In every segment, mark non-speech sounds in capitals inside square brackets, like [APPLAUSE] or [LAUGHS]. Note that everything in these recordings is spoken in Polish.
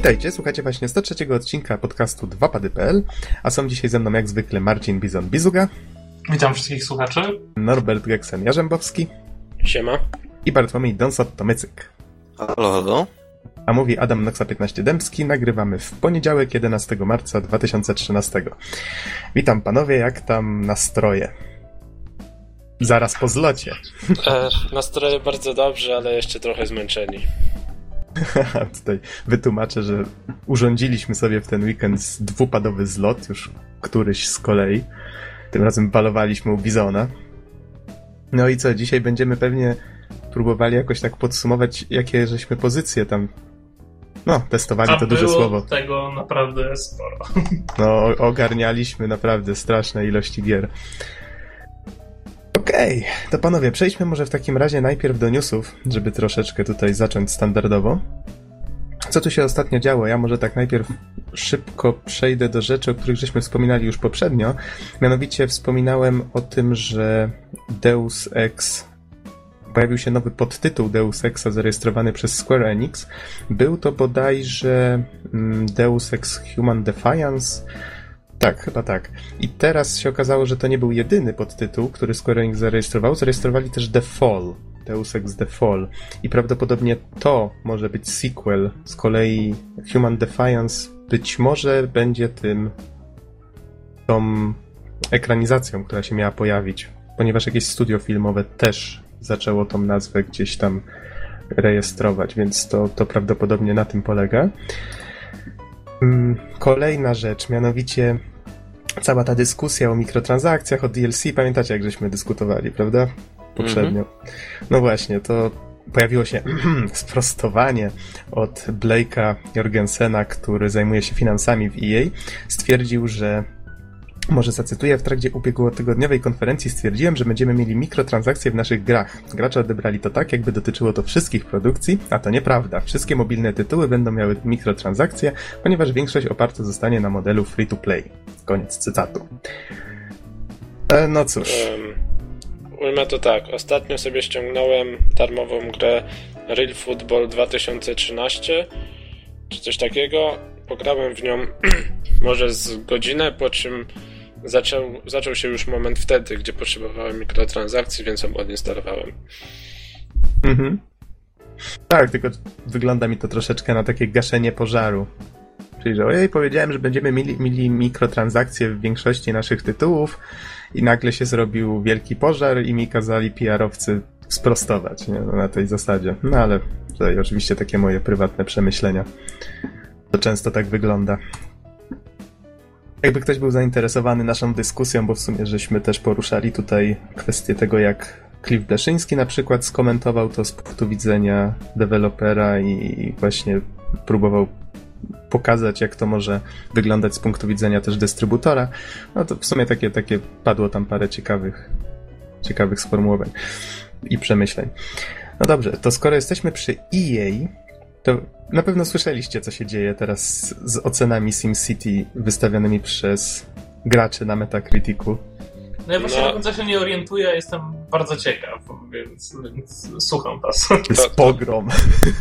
Witajcie, słuchacie właśnie 103 odcinka podcastu 2pady.pl, a są dzisiaj ze mną jak zwykle Marcin Bizon-Bizuga. Witam wszystkich słuchaczy. Norbert Geksen-Jarzębowski. Siema. I Bartłomiej Donsot-Tomycyk. Halo, halo. A mówi Adam Noxa 15 Dębski. Nagrywamy w poniedziałek 11 marca 2013. Witam panowie, jak tam nastroje? Zaraz po zlocie. E, nastroje bardzo dobrze, ale jeszcze trochę zmęczeni. [LAUGHS] Tutaj wytłumaczę, że urządziliśmy sobie w ten weekend dwupadowy zlot, już któryś z kolei. Tym razem balowaliśmy u Bizona. No i co, dzisiaj będziemy pewnie próbowali jakoś tak podsumować, jakie żeśmy pozycje tam no, testowali A to duże słowo. tego naprawdę sporo. No, ogarnialiśmy naprawdę straszne ilości gier. Okej, okay, to panowie, przejdźmy może w takim razie najpierw do newsów, żeby troszeczkę tutaj zacząć standardowo. Co tu się ostatnio działo? Ja może tak najpierw szybko przejdę do rzeczy, o których żeśmy wspominali już poprzednio. Mianowicie wspominałem o tym, że Deus Ex pojawił się nowy podtytuł Deus Exa zarejestrowany przez Square Enix. Był to bodajże mm, Deus Ex Human Defiance. Tak, chyba tak. I teraz się okazało, że to nie był jedyny podtytuł, który Square Enix zarejestrował. Zarejestrowali też The Fall, Deus Ex The Fall. I prawdopodobnie to może być sequel. Z kolei Human Defiance być może będzie tym tą ekranizacją, która się miała pojawić, ponieważ jakieś studio filmowe też zaczęło tą nazwę gdzieś tam rejestrować, więc to, to prawdopodobnie na tym polega. Kolejna rzecz, mianowicie cała ta dyskusja o mikrotransakcjach, o DLC, pamiętacie jak żeśmy dyskutowali, prawda? Poprzednio. No właśnie, to pojawiło się [CLEARS THROAT] sprostowanie od Blake'a Jorgensena, który zajmuje się finansami w EA. Stwierdził, że [LAUGHS] może zacytuję, w trakcie ubiegłotygodniowej konferencji stwierdziłem, że będziemy mieli mikrotransakcje w naszych grach. Gracze odebrali to tak, jakby dotyczyło to wszystkich produkcji, a to nieprawda. Wszystkie mobilne tytuły będą miały mikrotransakcje, ponieważ większość oparta zostanie na modelu free-to-play. Koniec cytatu. E, no cóż. Um, ujmę to tak. Ostatnio sobie ściągnąłem darmową grę Real Football 2013, czy coś takiego. Pograłem w nią [CLEARS THROAT] może z godzinę, po czym zaczął, zaczął się już moment wtedy, gdzie potrzebowałem mikrotransakcji, więc ją odinstalowałem. Mhm. Tak, tylko wygląda mi to troszeczkę na takie gaszenie pożaru. Czyli, że ojej, powiedziałem, że będziemy mieli, mieli mikrotransakcje w większości naszych tytułów i nagle się zrobił wielki pożar i mi kazali PR-owcy sprostować nie? Na tej zasadzie. No ale tutaj oczywiście takie moje prywatne przemyślenia. To często tak wygląda. Jakby ktoś był zainteresowany naszą dyskusją, bo w sumie żeśmy też poruszali tutaj kwestię tego, jak Cliff Bleszyński na przykład skomentował to z punktu widzenia dewelopera i właśnie próbował pokazać, jak to może wyglądać z punktu widzenia też dystrybutora. No to w sumie takie, takie padło tam parę ciekawych, ciekawych sformułowań i przemyśleń. No dobrze, to skoro jesteśmy przy EA, to na pewno słyszeliście, co się dzieje teraz z, z ocenami SimCity wystawionymi przez graczy na Metacriticu. No ja właśnie no. do końca się nie orientuję, jestem bardzo ciekaw, więc, więc słucham was. To jest pogrom.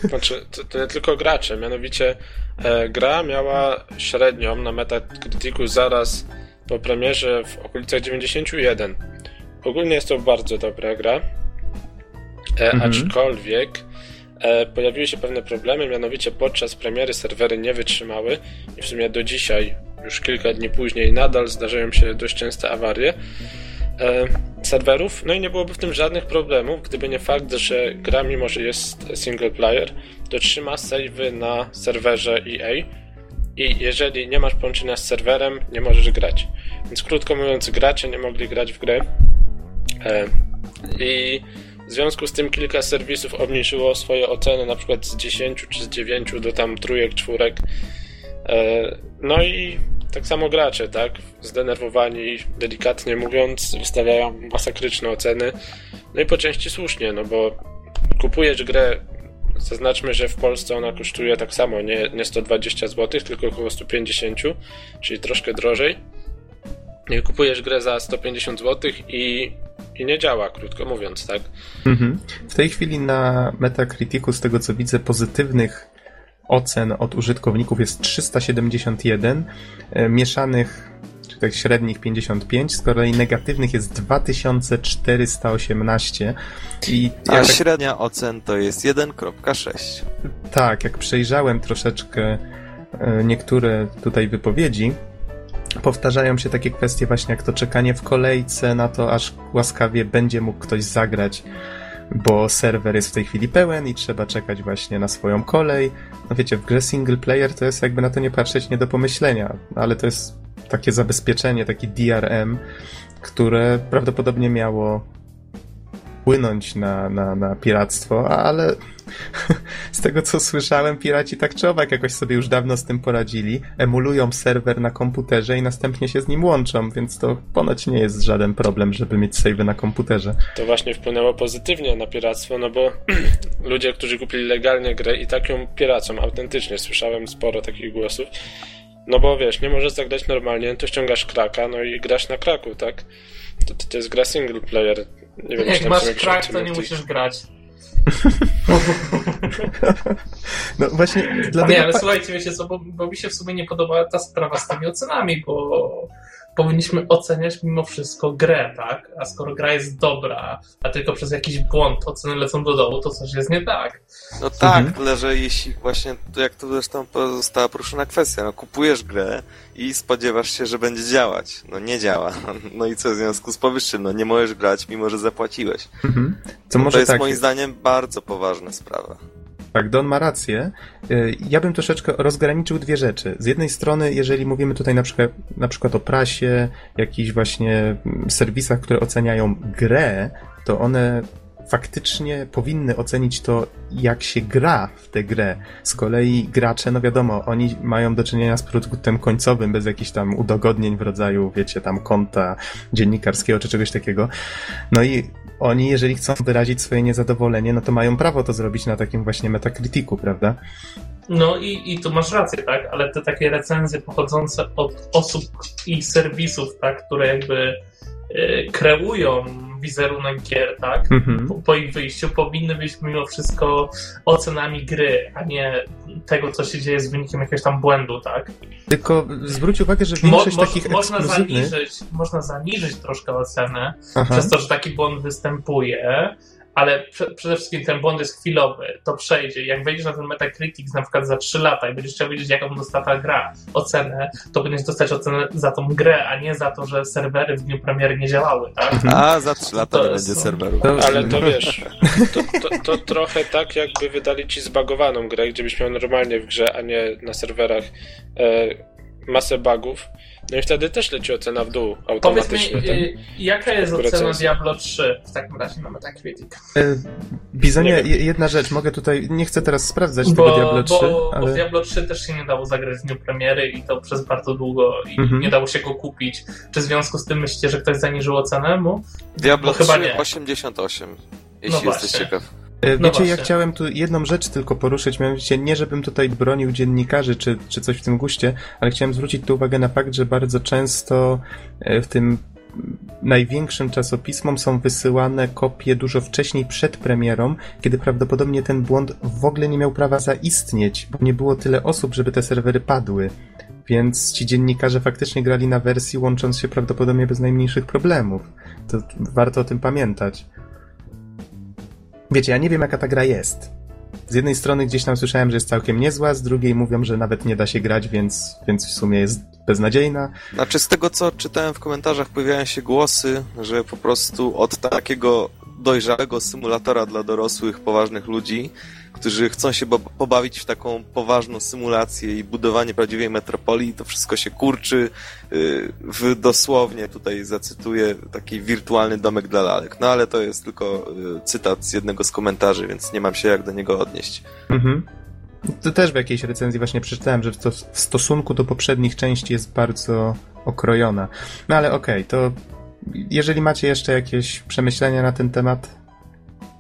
Znaczy, to, to nie tylko gracze, mianowicie e, gra miała średnią na Metacriticu zaraz po premierze w okolicach 91. Ogólnie jest to bardzo dobra gra, e, mhm. aczkolwiek pojawiły się pewne problemy, mianowicie podczas premiery serwery nie wytrzymały i w sumie do dzisiaj, już kilka dni później, nadal zdarzają się dość częste awarie e, serwerów. No i nie byłoby w tym żadnych problemów, gdyby nie fakt, że gra, mimo że jest single player, to trzyma savey na serwerze EA i jeżeli nie masz połączenia z serwerem, nie możesz grać. Więc krótko mówiąc, gracze nie mogli grać w grę. E, I w związku z tym kilka serwisów obniżyło swoje oceny na przykład z 10 czy z 9 do tam trójek, czwórek. E, no i tak samo gracze, tak? Zdenerwowani, delikatnie mówiąc, wystawiają masakryczne oceny. No i po części słusznie, no bo kupujesz grę, zaznaczmy, że w Polsce ona kosztuje tak samo, nie, nie 120 zł, tylko około 150, czyli troszkę drożej. Kupujesz grę za 150 zł i i nie działa, krótko mówiąc, tak? Mhm. W tej chwili na Metacriticu, z tego co widzę, pozytywnych ocen od użytkowników jest 371, e, mieszanych czy tak średnich 55, z kolei negatywnych jest 2418. I A tak... średnia ocen to jest 1.6. Tak, jak przejrzałem troszeczkę e, niektóre tutaj wypowiedzi, powtarzają się takie kwestie właśnie jak to czekanie w kolejce na to, aż łaskawie będzie mógł ktoś zagrać, bo serwer jest w tej chwili pełen i trzeba czekać właśnie na swoją kolej. No wiecie, w grze single player to jest jakby na to nie patrzeć nie do pomyślenia, ale to jest takie zabezpieczenie, taki DRM, które prawdopodobnie miało wpłynąć na, na, na piractwo, ale [LAUGHS] z tego co słyszałem, piraci tak czy owak jakoś sobie już dawno z tym poradzili. Emulują serwer na komputerze i następnie się z nim łączą, więc to ponoć nie jest żaden problem, żeby mieć save na komputerze. To właśnie wpłynęło pozytywnie na piractwo, no bo [CLEARS THROAT] ludzie, którzy kupili legalnie grę i tak ją piracą, autentycznie słyszałem sporo takich głosów. No bo wiesz, nie możesz zagrać normalnie, to ściągasz kraka, no i grasz na kraku, tak? To, to, to jest gra single player. Nie wiem, Jak masz krak, to nie musisz grać. No właśnie, dlatego... Nie, ale słuchajcie, wiecie co, bo, bo mi się w sumie nie podoba ta sprawa z tymi ocenami, bo powinniśmy oceniać mimo wszystko grę, tak? A skoro gra jest dobra, a tylko przez jakiś błąd oceny lecą do dołu, to coś jest nie tak. No tak, mhm. tyle, że jeśli właśnie, jak tu zresztą została poruszona kwestia, no kupujesz grę i spodziewasz się, że będzie działać. No nie działa. [LAUGHS] No i co w związku z powyższym? No nie możesz grać, mimo że zapłaciłeś. Mhm. To, no to jest tak moim jest. zdaniem bardzo poważna sprawa. Tak, Don ma rację. Y, ja bym troszeczkę rozgraniczył dwie rzeczy. Z jednej strony, jeżeli mówimy tutaj na przykład, na przykład o prasie, jakichś właśnie mm, serwisach, które oceniają grę, to one faktycznie powinny ocenić to, jak się gra w tę grę. Z kolei gracze, no wiadomo, oni mają do czynienia z produktem końcowym, bez jakichś tam udogodnień w rodzaju, wiecie, tam konta dziennikarskiego czy czegoś takiego. No i oni, jeżeli chcą wyrazić swoje niezadowolenie, no to mają prawo to zrobić na takim właśnie metakritiku, prawda? No i, i tu masz rację, tak? Ale te takie recenzje pochodzące od osób i serwisów, tak, które jakby y, wizerunek gier, tak? Mhm. Po, po, ich wyjściu powinny być mimo wszystko ocenami gry, a nie tego, co się dzieje z wynikiem jakiegoś tam błędu, tak? Tylko zwróć uwagę, że większość Mo, takich można ekskluzywnych... zaniżyć, można zaniżyć troszkę ocenę Aha. przez to, że taki błąd występuje, ale przede wszystkim ten błąd jest chwilowy, to przejdzie. Jak wejdziesz na ten Metacritic na przykład za 3 lata i będziesz chciał wiedzieć, jaką dostała ta gra, ocenę, to będziesz dostać ocenę za tą grę, a nie za to, że serwery w dniu premiery nie działały, tak? A, za 3 lata to nie będzie serwerów. Ale to [LAUGHS] wiesz, to, to, to, trochę tak, jakby wydali ci zbagowaną grę, gdzie byś miał normalnie w grze, a nie na serwerach e, masę bugów no i wtedy też leci ocena w dół automatycznie. Powiedz mi, y, jaka jest ocena Diablo 3 w takim razie na Metacritic? E, Bizonie, jedna rzecz, mogę tutaj, nie chcę teraz sprawdzać bo, tego Diablo 3, bo, ale... Bo Diablo 3 też się nie dało zagrać w dniu premiery i to przez bardzo długo i mhm. nie dało się go kupić. Czy w związku z tym myślicie, że ktoś zaniżył ocenę mu? Diablo 3 chyba nie. 88, jeśli no jesteś ciekaw. E, no Wiecie, ja chciałem tu jedną rzecz tylko poruszyć, mianowicie nie, żebym tutaj bronił dziennikarzy czy, czy coś w tym guście, ale chciałem zwrócić tu uwagę na fakt, że bardzo często e, w tym największym czasopismom są wysyłane kopie dużo wcześniej przed premierą, kiedy prawdopodobnie ten błąd w ogóle nie miał prawa zaistnieć, bo nie było tyle osób, żeby te serwery padły. Więc ci dziennikarze faktycznie grali na wersji, łącząc się prawdopodobnie bez najmniejszych problemów. To warto o tym pamiętać. Wiecie, ja nie wiem jaka ta gra jest. Z jednej strony gdzieś tam słyszałem, że jest całkiem niezła, z drugiej mówią, że nawet nie da się grać, więc, więc w sumie jest beznadziejna. Znaczy z tego co czytałem w komentarzach pojawiają się głosy, że po prostu od takiego dojrzałego symulatora dla dorosłych, poważnych ludzi, którzy chcą się pobawić w taką poważną symulację i budowanie prawdziwej metropolii, to wszystko się kurczy y, w dosłownie, tutaj zacytuję, taki wirtualny domek dla lalek. No ale to jest tylko y, cytat z jednego z komentarzy, więc nie mam się jak do niego odnieść. Mhm. To też w jakiejś recenzji właśnie przeczytałem, że w stosunku do poprzednich części jest bardzo okrojona. No ale okej, okay, to jeżeli macie jeszcze jakieś przemyślenia na ten temat,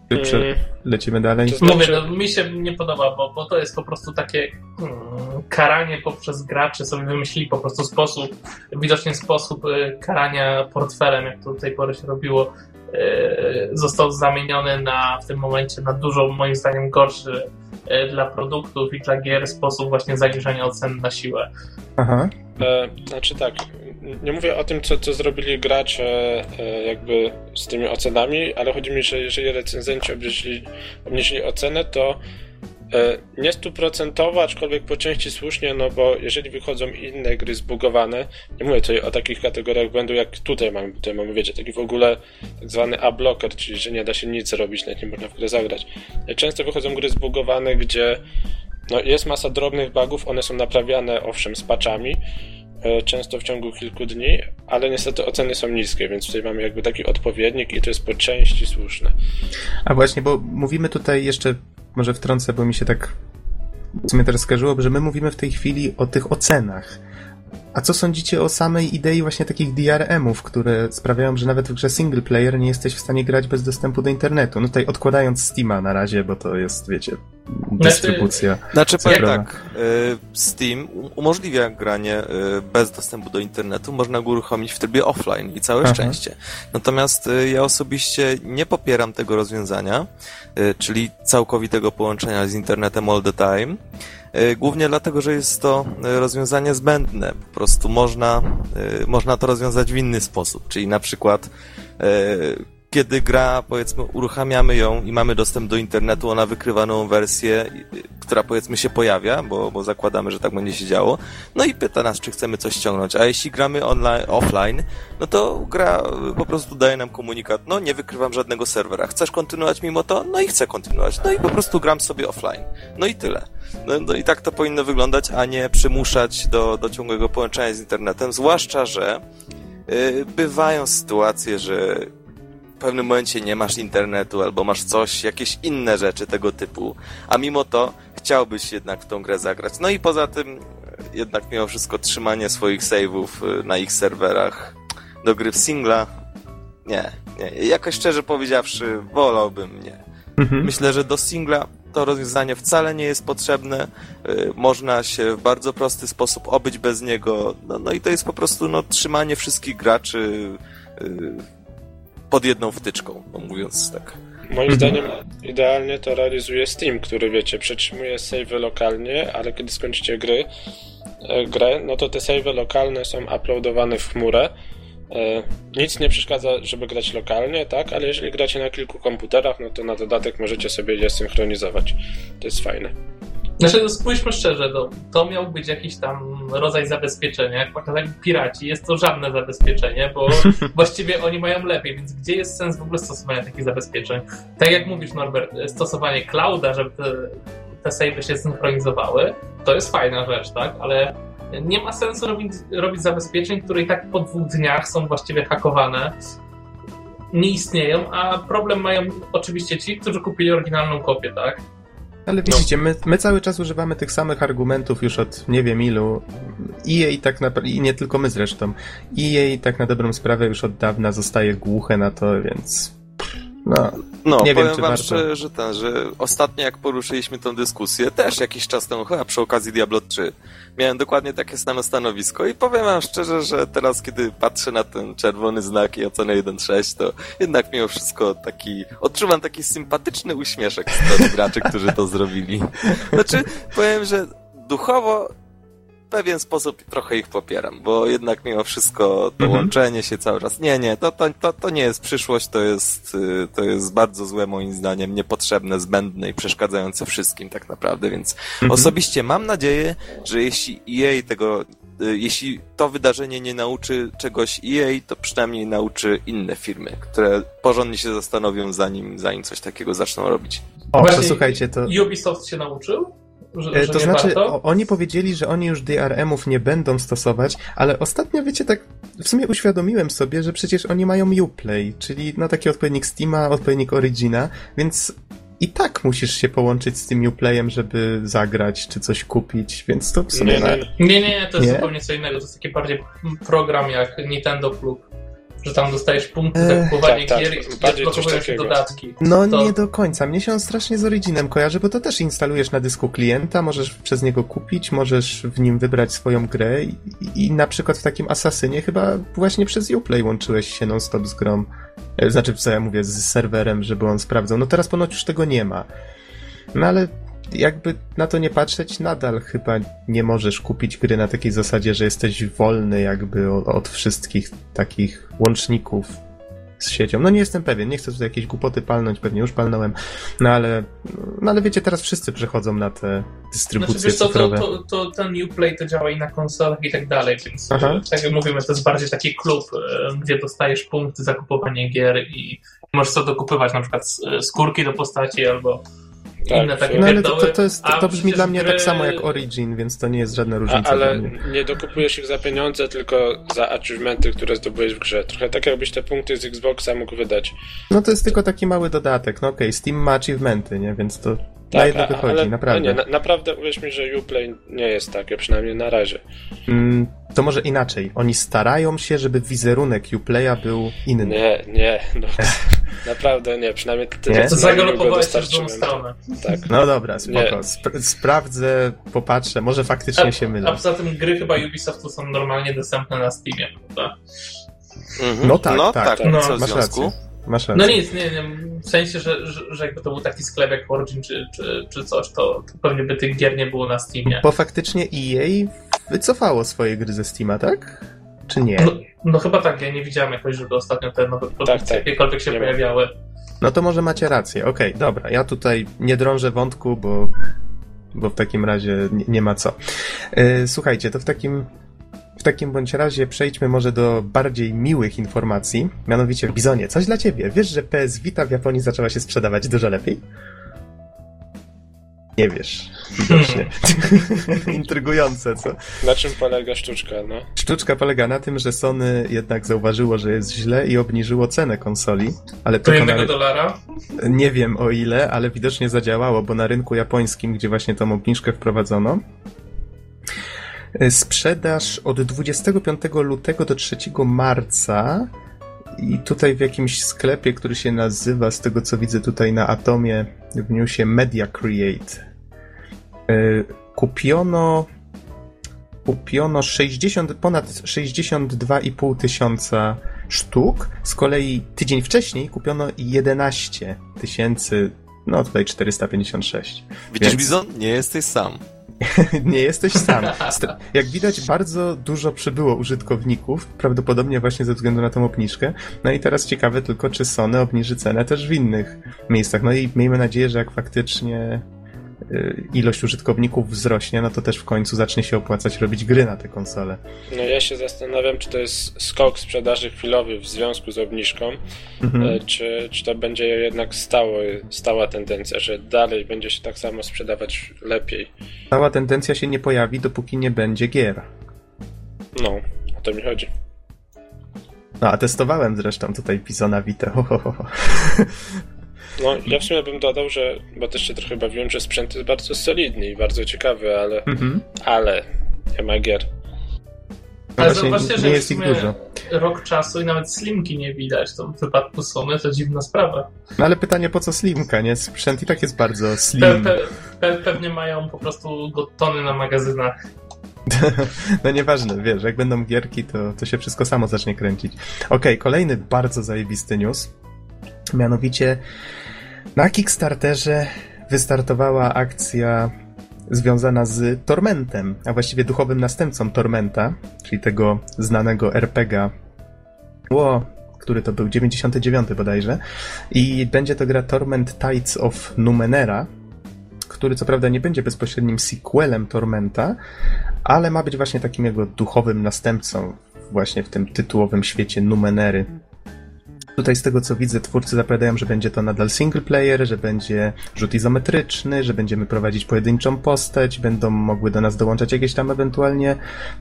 Mm. Lecimy dalej. Znaczy... Mówię, no, mi się nie podoba, bo, bo to jest po prostu takie hmm, karanie poprzez graczy. Sobie wymyślili po prostu sposób, widocznie sposób y, karania portfelem, jak to do tej pory się robiło, y, został zamieniony na, w tym momencie na dużo, moim zdaniem, gorszy y, dla produktów i dla gier sposób właśnie zaniżania ocen na siłę. Aha. E, znaczy tak, nie mówię o tym, co, co zrobili gracze e, jakby z tymi ocenami, ale chodzi mi, że jeżeli recenzenci obniżyli, obniżyli ocenę, to e, nie stuprocentowo, aczkolwiek po części słusznie, no bo jeżeli wychodzą inne gry zbugowane, nie mówię tutaj o takich kategoriach błędu, jak tutaj mamy, tutaj mamy, wiecie, taki w ogóle tak zwany A-blocker, czyli że nie da się nic zrobić, nawet nie można w grę zagrać. Często wychodzą gry zbugowane, gdzie no, jest masa drobnych bugów, one są naprawiane owszem z patchami, E, często w ciągu kilku dni, ale niestety oceny są niskie, więc tutaj mamy jakby taki odpowiednik i to jest po części słuszne. A właśnie, bo mówimy tutaj jeszcze, może wtrącę, bo mi się tak w sumie teraz skarżyło, że my mówimy w tej chwili o tych ocenach. A co sądzicie o samej idei właśnie takich DRM-ów, które sprawiają, że nawet w grze single player nie jesteś w stanie grać bez dostępu do internetu? No tutaj odkładając Steama na razie, bo to jest, wiecie, dystrybucja. Znaczy, powiem tak, y, Steam umożliwia granie y, bez dostępu do internetu, można go uruchomić w trybie offline i całe Aha. szczęście. Natomiast y, ja osobiście nie popieram tego rozwiązania, czyli całkowitego połączenia z internetem all the time. Głównie dlatego, że jest to rozwiązanie zbędne. Po prostu można, można to rozwiązać w inny sposób, czyli na przykład kiedy gra, powiedzmy, uruchamiamy ją i mamy dostęp do internetu, ona wykrywa nową wersję, która powiedzmy się pojawia, bo, bo zakładamy, że tak będzie się działo, no i pyta nas, czy chcemy coś ściągnąć. A jeśli gramy online, offline, no to gra po prostu daje nam komunikat, no nie wykrywam żadnego serwera. Chcesz kontynuować mimo to? No i chcę kontynuować. No i po prostu gram sobie offline. No i tyle. No, no i tak to powinno wyglądać, a nie przymuszać do, do ciągłego połączenia z internetem, zwłaszcza, że yy, bywają sytuacje, że w pewnym momencie nie masz internetu albo masz coś, jakieś inne rzeczy tego typu, a mimo to chciałbyś jednak w tą grę zagrać. No i poza tym jednak mimo wszystko trzymanie swoich save'ów e, na ich serwerach do gry w singla nie, nie. Jakoś szczerze powiedziawszy wolałbym nie. Mhm. Myślę, że do singla to rozwiązanie wcale nie jest potrzebne. E, można się w bardzo prosty sposób obyć bez niego. No, no i to jest po prostu no, trzymanie wszystkich graczy pod jedną wtyczką, no mówiąc tak. Moim zdaniem idealnie to realizuje Steam, który wiecie, przetrzymuje save lokalnie, ale kiedy skończycie gry, e, grę, no to te save lokalne są uploadowane w chmurę. E, nic nie przeszkadza, żeby grać lokalnie, tak, ale jeżeli gracie na kilku komputerach, no to na dodatek możecie sobie je synchronizować. To jest fajne. Znaczy, no spójrzmy szczerze, to, to miał być jakiś tam rodzaj zabezpieczenia. Jak pokazali piraci, jest to żadne zabezpieczenie, bo [LAUGHS] właściwie oni mają lepiej, więc gdzie jest sens w ogóle stosowania takich zabezpieczeń? Tak jak mówisz, Norbert, stosowanie clouda, żeby te, te savey się synchronizowały, to jest fajna rzecz, tak? Ale nie ma sensu robić, robić zabezpieczeń, które i tak po dwóch dniach są właściwie hakowane, nie istnieją, a problem mają oczywiście ci, którzy kupili oryginalną kopię, tak? Ale widzicie, no. my, my cały czas używamy tych samych argumentów już od nie wiem ilu. EA tak naprawdę, i nie tylko my zresztą, EA tak na dobrą sprawę już od dawna zostaje głuche na to, więc no, no nie powiem wiem, wam, warto. że, że, ten, że ostatnio jak poruszyliśmy tę dyskusję, też jakiś czas temu, chyba przy okazji Diablo 3, miałem dokładnie takie same stanowisko i powiem wam szczerze, że teraz, kiedy patrzę na ten czerwony znak i ocenę 1.6, to jednak mimo wszystko taki, odczuwam taki sympatyczny uśmieszek z tych graczy, którzy to zrobili. [LAUGHS] Znaczy, powiem, że duchowo pewien sposób trochę ich popieram, bo jednak mimo wszystko to mhm. łączenie się cały czas. Nie, nie, to, to, to, to nie jest przyszłość, to jest, y, to jest bardzo złe moim zdaniem, niepotrzebne, zbędne i przeszkadzające wszystkim tak naprawdę, więc mhm. osobiście mam nadzieję, że jeśli EA tego y, jeśli to wydarzenie nie nauczy czegoś EA, to przynajmniej nauczy inne firmy, które porządnie się zastanowią zanim, zanim coś takiego zaczną robić. O, to słuchajcie, to... Ubisoft się nauczył? Że, e, że to znaczy, warto? oni powiedzieli, że oni już DRM-ów nie będą stosować, ale ostatnio, wiecie, tak w sumie uświadomiłem sobie, że przecież oni mają Uplay, czyli no taki odpowiednik Steama, odpowiednik Origina, więc i tak musisz się połączyć z tym Uplayem, żeby zagrać czy coś kupić, więc to w sumie... Nie, nie, nie, nie to jest nie? zupełnie co innego, to jest taki bardziej program jak Nintendo Club że tam dostajesz punkty za kupowanie tak, gier tak, i odblokowują się dodatki. No to... nie do końca. Mnie się on strasznie z Originem kojarzy, bo to też instalujesz na dysku klienta, możesz przez niego kupić, możesz w nim wybrać swoją grę i, i na przykład w takim Asasynie chyba właśnie przez Uplay łączyłeś się non-stop z grą. E, znaczy, co ja mówię, z serwerem, żeby on sprawdzał. No teraz ponoć już tego nie ma. No ale jakby na to nie patrzeć, nadal chyba nie możesz kupić gry na takiej zasadzie, że jesteś wolny jakby od, wszystkich takich łączników z siecią. No nie jestem pewien, nie chcę tutaj jakieś głupoty palnąć, pewnie już palnąłem, no ale, no ale wiecie, teraz wszyscy przechodzą na te dystrybucje znaczy, cyfrowe. To, to, to, ten Uplay to działa i na konsolach i tak dalej, więc Aha. tak jak mówimy, to jest bardziej taki klub, e, gdzie dostajesz punkty za kupowanie gier i możesz sobie dokupywać na przykład skórki do postaci albo tak, inne takie no, ale to, to, to, jest, to, to brzmi dla mnie gry... tak samo jak Origin, więc to nie jest żadna różnica. A, ale nie dokupujesz ich za pieniądze, tylko za achievementy, które zdobyłeś w grze. Trochę tak jakbyś te punkty z Xboxa mógł wydać. No to jest tylko taki mały dodatek. No okej, okay, Steam ma achievementy, nie? Więc to tak, na jedno wychodzi, ale, naprawdę. No nie, na, naprawdę uwierz mi, że Uplay nie jest takie, przynajmniej na razie. Mm, to może inaczej. Oni starają się, żeby wizerunek Uplaya był inny. Nie, nie. No, [LAUGHS] naprawdę nie. Przynajmniej ty nie? To zagalopowałeś w drugą stronę. Tak. No dobra, spoko. Sp sprawdzę, popatrzę. Może faktycznie a, się mylę. A poza tym gry chyba Ubisoftu są normalnie dostępne na Steamie, prawda? Mhm. No tak, no, tak. tak. No. Co w Masz rację. Masz rację. No nic, nie, nie. W sensie, że, że, że jakby to był taki sklep jak Origin czy, czy, czy coś, to, to pewnie by tych gier nie było na Steamie. Bo faktycznie EA wycofało swoje gry ze Steama, tak? Czy nie? No, no chyba tak, ja nie widziałem jakoś, żeby ostatnio te nowe produkcje tak, tak. jakiekolwiek się nie pojawiały. No to może macie rację. Okej, okay, dobra. Ja tutaj nie drążę wątku, bo, bo w takim razie nie, nie ma co. Yy, słuchajcie, to w takim w takim bądź razie przejdźmy może do bardziej miłych informacji. Mianowicie, Bizonie, coś dla ciebie. Wiesz, że PS Vita w Japonii zaczęła się sprzedawać dużo lepiej? Nie wiesz. Widocznie. [LAUGHS] Intrygujące, co? Na czym polega sztuczka, no? Sztuczka polega na tym, że Sony jednak zauważyło, że jest źle i obniżyło cenę konsoli. Ale to jednego dolara? Nie wiem o ile, ale widocznie zadziałało, bo na rynku japońskim, gdzie właśnie tą obniżkę wprowadzono, Sprzedaż od 25 lutego do 3 marca i tutaj w jakimś sklepie, który się nazywa, z tego co widzę tutaj na Atomie, w newsie Media Create, e, kupiono kupiono 60, ponad 62,5 tysiąca sztuk. Z kolei tydzień wcześniej kupiono 11 tysięcy, no tutaj 456. Widzisz, Więc... Bizon? Nie jesteś sam. [LAUGHS] nie jesteś sam. Jak widać, bardzo dużo przybyło użytkowników, prawdopodobnie właśnie ze względu na tą obniżkę. No i teraz ciekawe tylko, czy Sony obniży cenę też w innych miejscach. No i miejmy nadzieję, że jak faktycznie ilość użytkowników wzrośnie, no to też w końcu zacznie się opłacać robić gry na te konsole. No ja się zastanawiam, czy to jest skok sprzedaży chwilowy w związku z obniżką, mhm. E, czy, czy to będzie jednak stały, stała tendencja, że dalej będzie się tak samo sprzedawać lepiej. Stała tendencja się nie pojawi, dopóki nie będzie gier. No, o to mi chodzi. No, a testowałem zresztą tutaj Pisona Vita. [LAUGHS] No, ja w sumie bym dodał, że, bo też się trochę bawiłem, że sprzęt jest bardzo solidny i bardzo ciekawy, ale, mhm. ale nie ma gier. No ale zobaczcie, że nie jest ich dużo. rok czasu i nawet slimki nie widać. To w przypadku Sony to dziwna sprawa. No ale pytanie, po co slimka, nie? Sprzęt i tak jest bardzo slim. Pe, pe, pewnie mają po prostu tony na magazynach. [LAUGHS] no nieważne, wiesz, jak będą gierki, to, to się wszystko samo zacznie kręcić. Okej, okay, kolejny bardzo zajebisty news. Mianowicie na Kickstarterze wystartowała akcja związana z Tormentem, a właściwie duchowym następcą Tormenta, czyli tego znanego RPGa. Ło, który to był 99 bodajże. I będzie to gra Torment Tides of Numenera, który co prawda nie będzie bezpośrednim sequelem Tormenta, ale ma być właśnie takim jego duchowym następcą właśnie w tym tytułowym świecie Numenery. Tutaj z tego co widzę, twórcy zapowiadają, że będzie to nadal single player, że będzie rzut izometryczny, że będziemy prowadzić pojedynczą postać, będą mogły do nas dołączać jakieś tam ewentualnie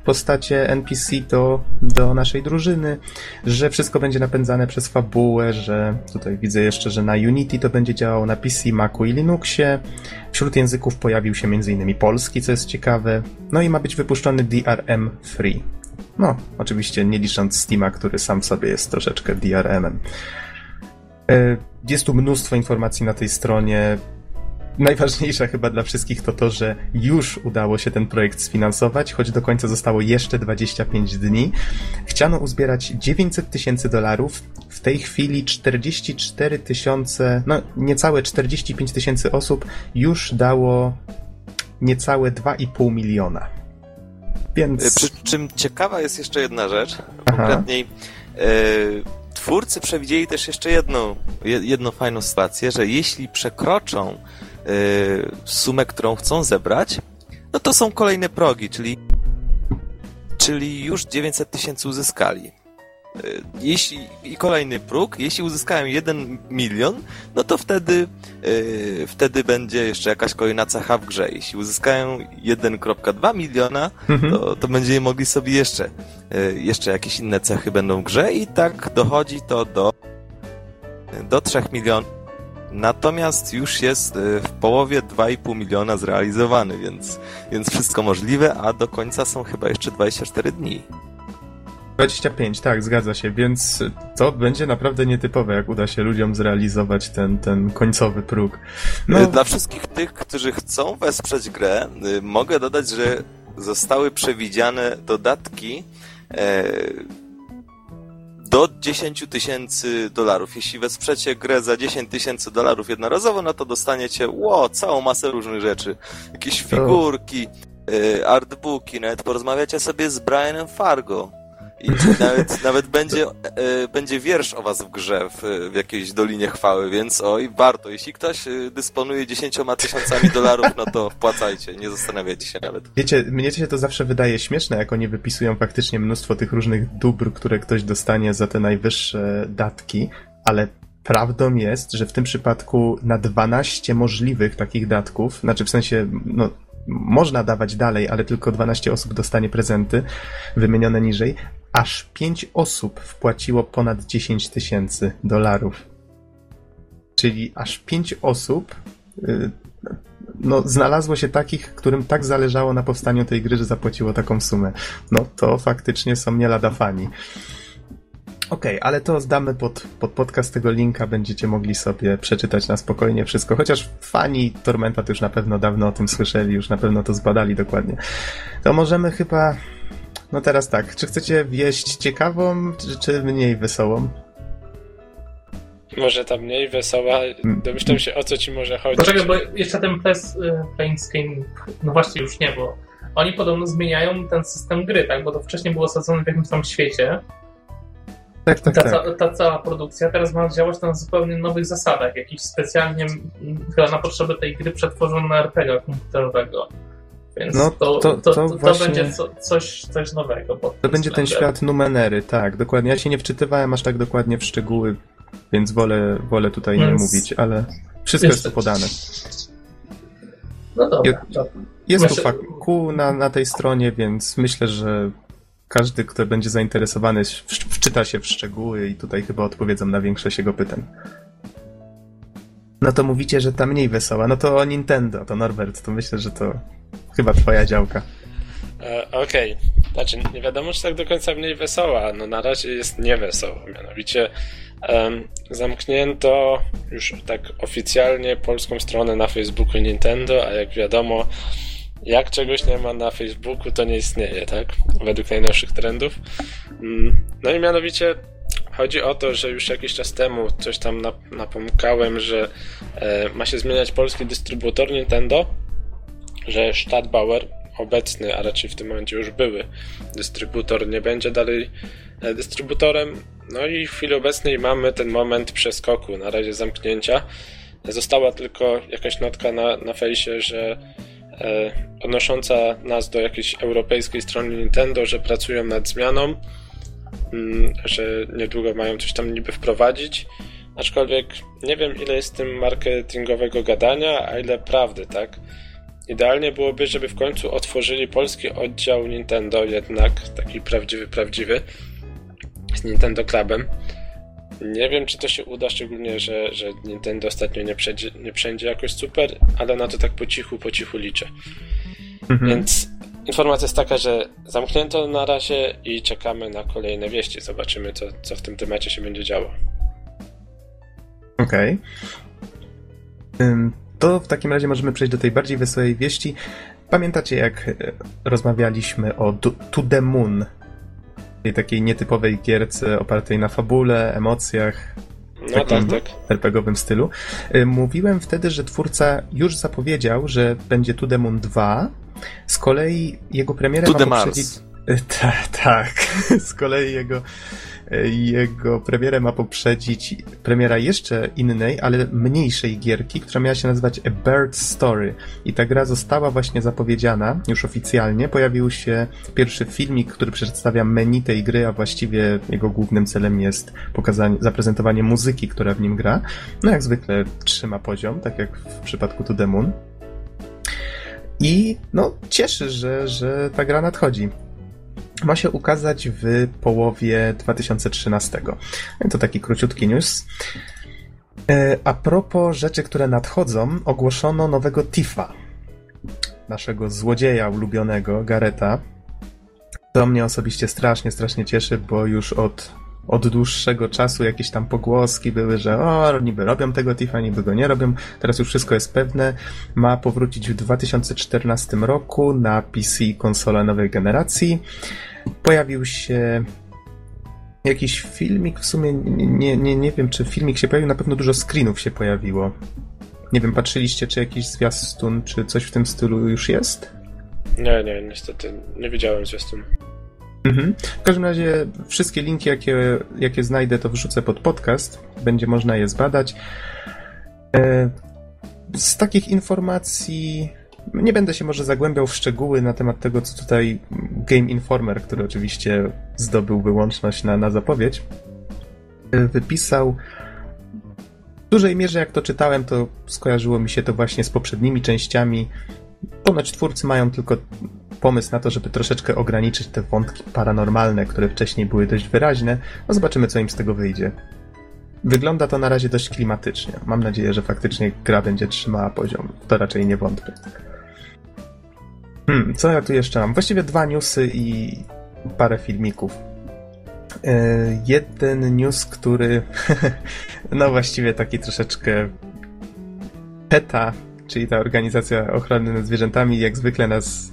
postacie NPC do, do naszej drużyny, że wszystko będzie napędzane przez fabułę, że tutaj widzę jeszcze, że na Unity to będzie działało na PC, Macu i Linuxie. Wśród języków pojawił się m.in. polski, co jest ciekawe. No i ma być wypuszczony DRM Free. No, oczywiście nie licząc Steama, który sam sobie jest troszeczkę DRM-em. Jest tu mnóstwo informacji na tej stronie najważniejsze chyba dla wszystkich to to, że już udało się ten projekt sfinansować, choć do końca zostało jeszcze 25 dni. Chciano uzbierać 900 tysięcy dolarów. W tej chwili 44 tysiące, no niecałe 45 tysięcy osób już dało niecałe 2,5 miliona. Więc... Przy czym ciekawa jest jeszcze jedna rzecz, konkretniej yy, twórcy przewidzieli też jeszcze jedną, jedną fajną sytuację, że jeśli przekroczą Y, sumę, którą chcą zebrać, no to są kolejne progi, czyli, czyli już 900 tysięcy uzyskali. Y, jeśli, I kolejny próg, jeśli uzyskają 1 milion, no to wtedy, yy, wtedy będzie jeszcze jakaś kolejna cecha w grze. Jeśli uzyskają 1,2 miliona, mhm. to, to będziemy mogli sobie jeszcze, yy, jeszcze jakieś inne cechy będą w grze i tak dochodzi to do, do 3 milionów Natomiast już jest w połowie 2,5 miliona zrealizowany, więc, więc wszystko możliwe, a do końca są chyba jeszcze 24 dni. 25, tak, zgadza się, więc to będzie naprawdę nietypowe, jak uda się ludziom zrealizować ten, ten końcowy próg. No. Dla wszystkich tych, którzy chcą wesprzeć grę, y, mogę dodać, że zostały przewidziane dodatki e, do 10 tysięcy dolarów. Jeśli wesprzecie grę za 10 tysięcy dolarów jednorazowo, no to dostaniecie ło, całą masę różnych rzeczy. Jakieś figurki, y, artbooki, nawet porozmawiacie sobie z Brianem Fargo. I nawet, nawet będzie, e, będzie wiersz o was w grze w, w jakiejś Dolinie Chwały, więc oj, warto. Jeśli ktoś e, dysponuje dziesięcioma tysiącami dolarów, no to wpłacajcie, nie zastanawiajcie się nawet. Wiecie, mnie się to zawsze wydaje śmieszne, jak oni wypisują faktycznie mnóstwo tych różnych dóbr, które ktoś dostanie za te najwyższe datki, ale prawdą jest, że w tym przypadku na 12 możliwych takich datków, znaczy w sensie, no, można dawać dalej, ale tylko 12 osób dostanie prezenty wymienione niżej, aż 5 osób wpłaciło ponad 10 tysięcy dolarów. Czyli aż 5 osób y, no, znalazło się takich, którym tak zależało na powstaniu tej gry, że zapłaciło taką sumę. No to faktycznie są nie lada fani. Okej, okay, ale to zdamy pod, pod podcast tego linka, będziecie mogli sobie przeczytać na spokojnie wszystko, chociaż fani Tormenta to już na pewno dawno o tym słyszeli, już na pewno to zbadali dokładnie. To możemy chyba... No teraz tak, czy chcecie wieść ciekawą, czy, czy mniej wesołą? Może ta mniej wesoła, mm. domyślam się o co ci może chodzić. Poczekaj, bo jeszcze ten y, Planescape, no właśnie już nie, bo oni podobno zmieniają ten system gry, tak? Bo to wcześniej było osadzone w jakimś tam świecie, tak, tak, ta, tak. Ca ta cała produkcja teraz ma działać na zupełnie nowych zasadach, jakiś specjalnie chyba na potrzeby tej gry przetworzono na RPG komputerowego. Więc no, to, to, to, to, właśnie... będzie co, coś, coś nowego. to będzie ten świat Numenery, tak, dokładnie. Ja się nie wczytywałem aż tak dokładnie w szczegóły, więc wolę, wolę tutaj więc... nie mówić, ale wszystko jest, jest podane. No dobra. Jest, jest Myślę... tu faku na, na tej stronie, więc myślę, że każdy, kto będzie zainteresowany, wczyta się w szczegóły i tutaj chyba odpowiedzą na większość jego pytań. No to mówicie, że ta mniej wesoła. No to o Nintendo, to Norbert, to myślę, że to chyba twoja działka. E, Okej, okay. znaczy nie wiadomo, czy tak do końca mniej wesoła. No na razie jest niewesoła. Mianowicie um, zamknięto już tak oficjalnie polską stronę na Facebooku Nintendo, a jak wiadomo, jak czegoś nie ma na Facebooku, to nie istnieje, tak? Według najnowszych trendów. Mm, no i mianowicie chodzi o to, że już jakiś czas temu coś tam napomkałem, że e, ma się zmieniać polski dystrybutor Nintendo, że Stadtbauer, obecny, a raczej w tym momencie już były dystrybutor, nie będzie dalej e, dystrybutorem. No i w chwili obecnej mamy ten moment przeskoku, na razie zamknięcia. Została tylko jakaś notka na, na fejsie, że E, odnosząca nas do jakiejś europejskiej strony Nintendo, że pracują nad zmianą, mm, że niedługo mają coś tam niby wprowadzić. Aczkolwiek nie wiem, ile jest tym marketingowego gadania, a ile prawdy, tak? Idealnie byłoby, żeby w końcu otworzyli polski oddział Nintendo, jednak taki prawdziwy, prawdziwy, z Nintendo Clubem. Nie wiem, czy to się uda, szczególnie, że, że Nintendo ostatnio nie przejdzie, nie przejdzie jakoś super, ale na to tak po cichu, po cichu liczę. Mhm. Więc informacja jest taka, że zamknięto na razie i czekamy na kolejne wieści. Zobaczymy, co, co w tym temacie się będzie działo. Okej. Okay. To w takim razie możemy przejść do tej bardziej wesołej wieści. Pamiętacie, jak e, rozmawialiśmy o To the Moon? Tej takiej nietypowej gierce opartej na fabule, emocjach, no tak, tak. RPGowym stylu. E, mówiłem wtedy, że twórca już zapowiedział, że będzie To The Moon 2. Z kolei jego premierę to ma poprzedzić... [LAUGHS] Tak, tak. [LAUGHS] Z kolei jego jego premierę ma poprzedzić premiera jeszcze innej, ale mniejszej gierki, która miała się nazywać A Bird Story. I ta gra została właśnie zapowiedziana już oficjalnie. Pojawił się pierwszy filmik, który przedstawia menu tej gry, a właściwie jego głównym celem jest pokazanie, zaprezentowanie muzyki, która w nim gra. No jak zwykle trzyma poziom, tak jak w przypadku To The Moon. I no, cieszy, że, że ta gra nadchodzi ma się ukazać w połowie 2013. To taki króciutki news. E, a propos rzeczy, które nadchodzą, ogłoszono nowego Tifa. Naszego złodzieja ulubionego, Gareta. To mnie osobiście strasznie, strasznie cieszy, bo już od, od dłuższego czasu jakieś tam pogłoski były, że o, niby robią tego Tifa, niby go nie robią. Teraz już wszystko jest pewne. Ma powrócić w 2014 roku na PC konsola nowej generacji. Pojawił się jakiś filmik, w sumie nie, nie, nie wiem, czy filmik się pojawił, na pewno dużo screenów się pojawiło. Nie wiem, patrzyliście, czy jakiś zwiastun, czy coś w tym stylu już jest? Nie, nie, niestety, nie widziałem zwiastun. Mhm. W każdym razie wszystkie linki, jakie, jakie znajdę, to wrzucę pod podcast. Będzie można je zbadać. E, z takich informacji nie będę się może zagłębiał w szczegóły na temat tego, co tutaj Game Informer, który oczywiście zdobył wyłączność na, na zapowiedź, wypisał. W dużej mierze, jak to czytałem, to skojarzyło mi się to właśnie z poprzednimi częściami. Ponoć twórcy mają tylko pomysł na to, żeby troszeczkę ograniczyć te wątki paranormalne, które wcześniej były dość wyraźne. No zobaczymy, co im z tego wyjdzie. Wygląda to na razie dość klimatycznie. Mam nadzieję, że faktycznie gra będzie trzymała poziom. To raczej nie wątpię. Hmm, co ja tu jeszcze mam? Właściwie dwa newsy i parę filmików. Yy, jeden news, który [LAUGHS] no właściwie taki troszeczkę PETA, czyli ta organizacja ochrony nad zwierzętami, jak zwykle nas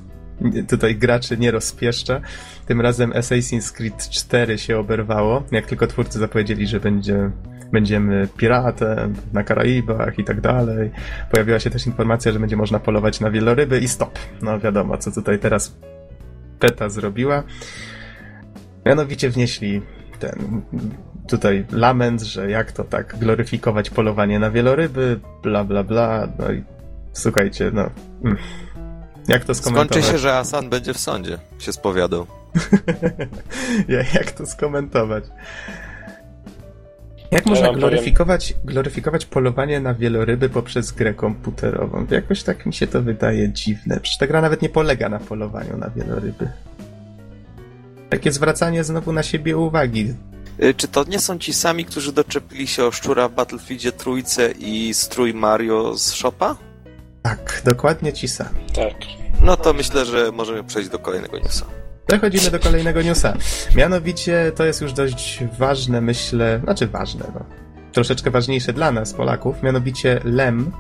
tutaj graczy nie rozpieszcza. Tym razem Assassin's Creed 4 się oberwało, jak tylko twórcy zapowiedzieli, że będzie będziemy piratem na Karaibach i tak dalej. Pojawiła się też informacja, że będzie można polować na wieloryby i stop. No wiadomo, co tutaj teraz PETA zrobiła. Mianowicie wnieśli ten tutaj lament, że jak to tak gloryfikować polowanie na wieloryby, bla bla bla. No i słuchajcie, no. Mm. Jak to skomentować? Skończy się, że Asan będzie w sądzie, się spowiadał. [LAUGHS] jak to skomentować? Jak można gloryfikować, gloryfikować polowanie na wieloryby poprzez grę komputerową? Jakoś tak mi się to wydaje dziwne. Przecież ta gra nawet nie polega na polowaniu na wieloryby. Takie zwracanie znowu na siebie uwagi. Y, czy to nie są ci sami, którzy doczepili się o szczura w Battlefieldzie trójce i strój Mario z Shopa? Tak, dokładnie ci sami. Tak. No to myślę, że możemy przejść do kolejnego newsa. Przechodzimy do kolejnego newsa. Mianowicie to jest już dość ważne, myślę, znaczy ważne, no, troszeczkę ważniejsze dla nas, Polaków. Mianowicie LEM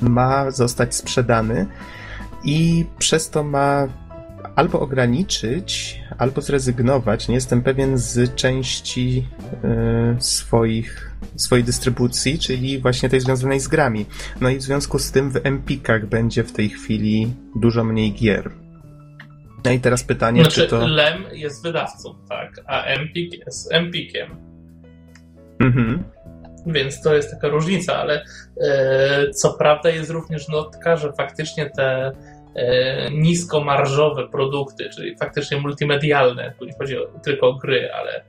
ma zostać sprzedany i przez to ma albo ograniczyć, albo zrezygnować, nie jestem pewien, z części y, swoich, swojej dystrybucji, czyli właśnie tej związanej z grami. No i w związku z tym w Empikach będzie w tej chwili dużo mniej gier. No i teraz pytanie, znaczy, czy to... Lem jest wydawcą, tak, a Empik jest Empikiem. Mhm. Więc to jest taka różnica, ale e, co prawda jest również notka, że faktycznie te e, niskomarżowe produkty, czyli faktycznie multimedialne, tu nie chodzi o, tylko o gry, ale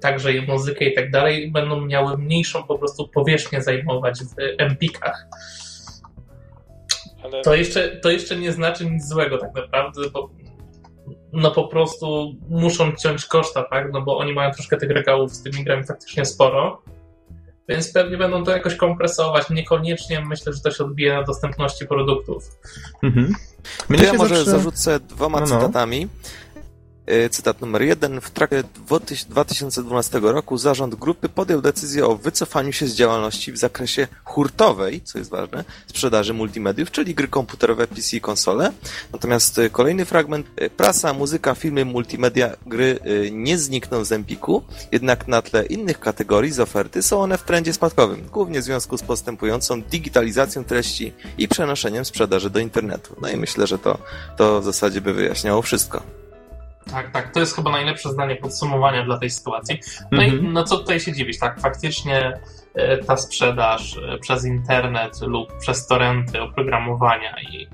także i muzykę i tak dalej, będą miały mniejszą po prostu powierzchnię zajmować w Empikach. Ale... To, jeszcze, to jeszcze nie znaczy nic złego tak naprawdę, bo no po prostu muszą ciąć koszta, tak? No bo oni mają troszkę tych regałów z tymi grami faktycznie sporo. więc pewnie będą to jakoś kompresować. Niekoniecznie myślę, że to się odbije na dostępności produktów. Mhm. Mnie ja może zawsze... zarzucę dwoma no, no. cytatami. E, cytat numer jeden. W trakcie 2012 roku zarząd grupy podjął decyzję o wycofaniu się z działalności w zakresie hurtowej, co jest ważne, sprzedaży multimediów, czyli gry komputerowe, PC i konsole. Natomiast e, kolejny fragment. E, prasa, muzyka, filmy, multimedia, gry nie znikną z Empiku, jednak na tle innych kategorii z oferty są one w trendzie spadkowym, głównie w związku z postępującą digitalizacją treści i przenoszeniem sprzedaży do internetu. No i myślę, że to, to w zasadzie by wyjaśniało wszystko. Tak, tak. To jest chyba najlepsze zdanie podsumowania dla tej sytuacji. No mm -hmm. i mhm. no co tutaj się dziwić, tak? Faktycznie e, ta sprzedaż e, przez internet lub przez torenty oprogramowania i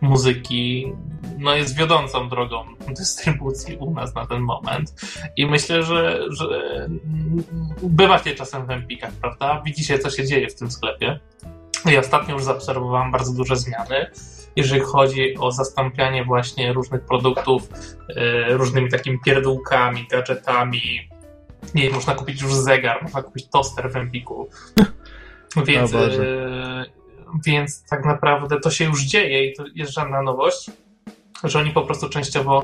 muzyki no jest wiodącą drogą dystrybucji u nas na ten moment. I myślę, że, że bywacie czasem w Empikach, prawda? Widzicie, co się dzieje w tym sklepie. Ja ostatnio już zaobserwowałem bardzo duże zmiany jeżeli chodzi o zastąpianie właśnie różnych produktów e, różnymi takimi pierdółkami, gadżetami. Nie można kupić już zegar, można kupić toster w Empiku. [LAUGHS] Więc, e, więc tak naprawdę to się już dzieje i to jest żadna nowość, że oni po prostu częściowo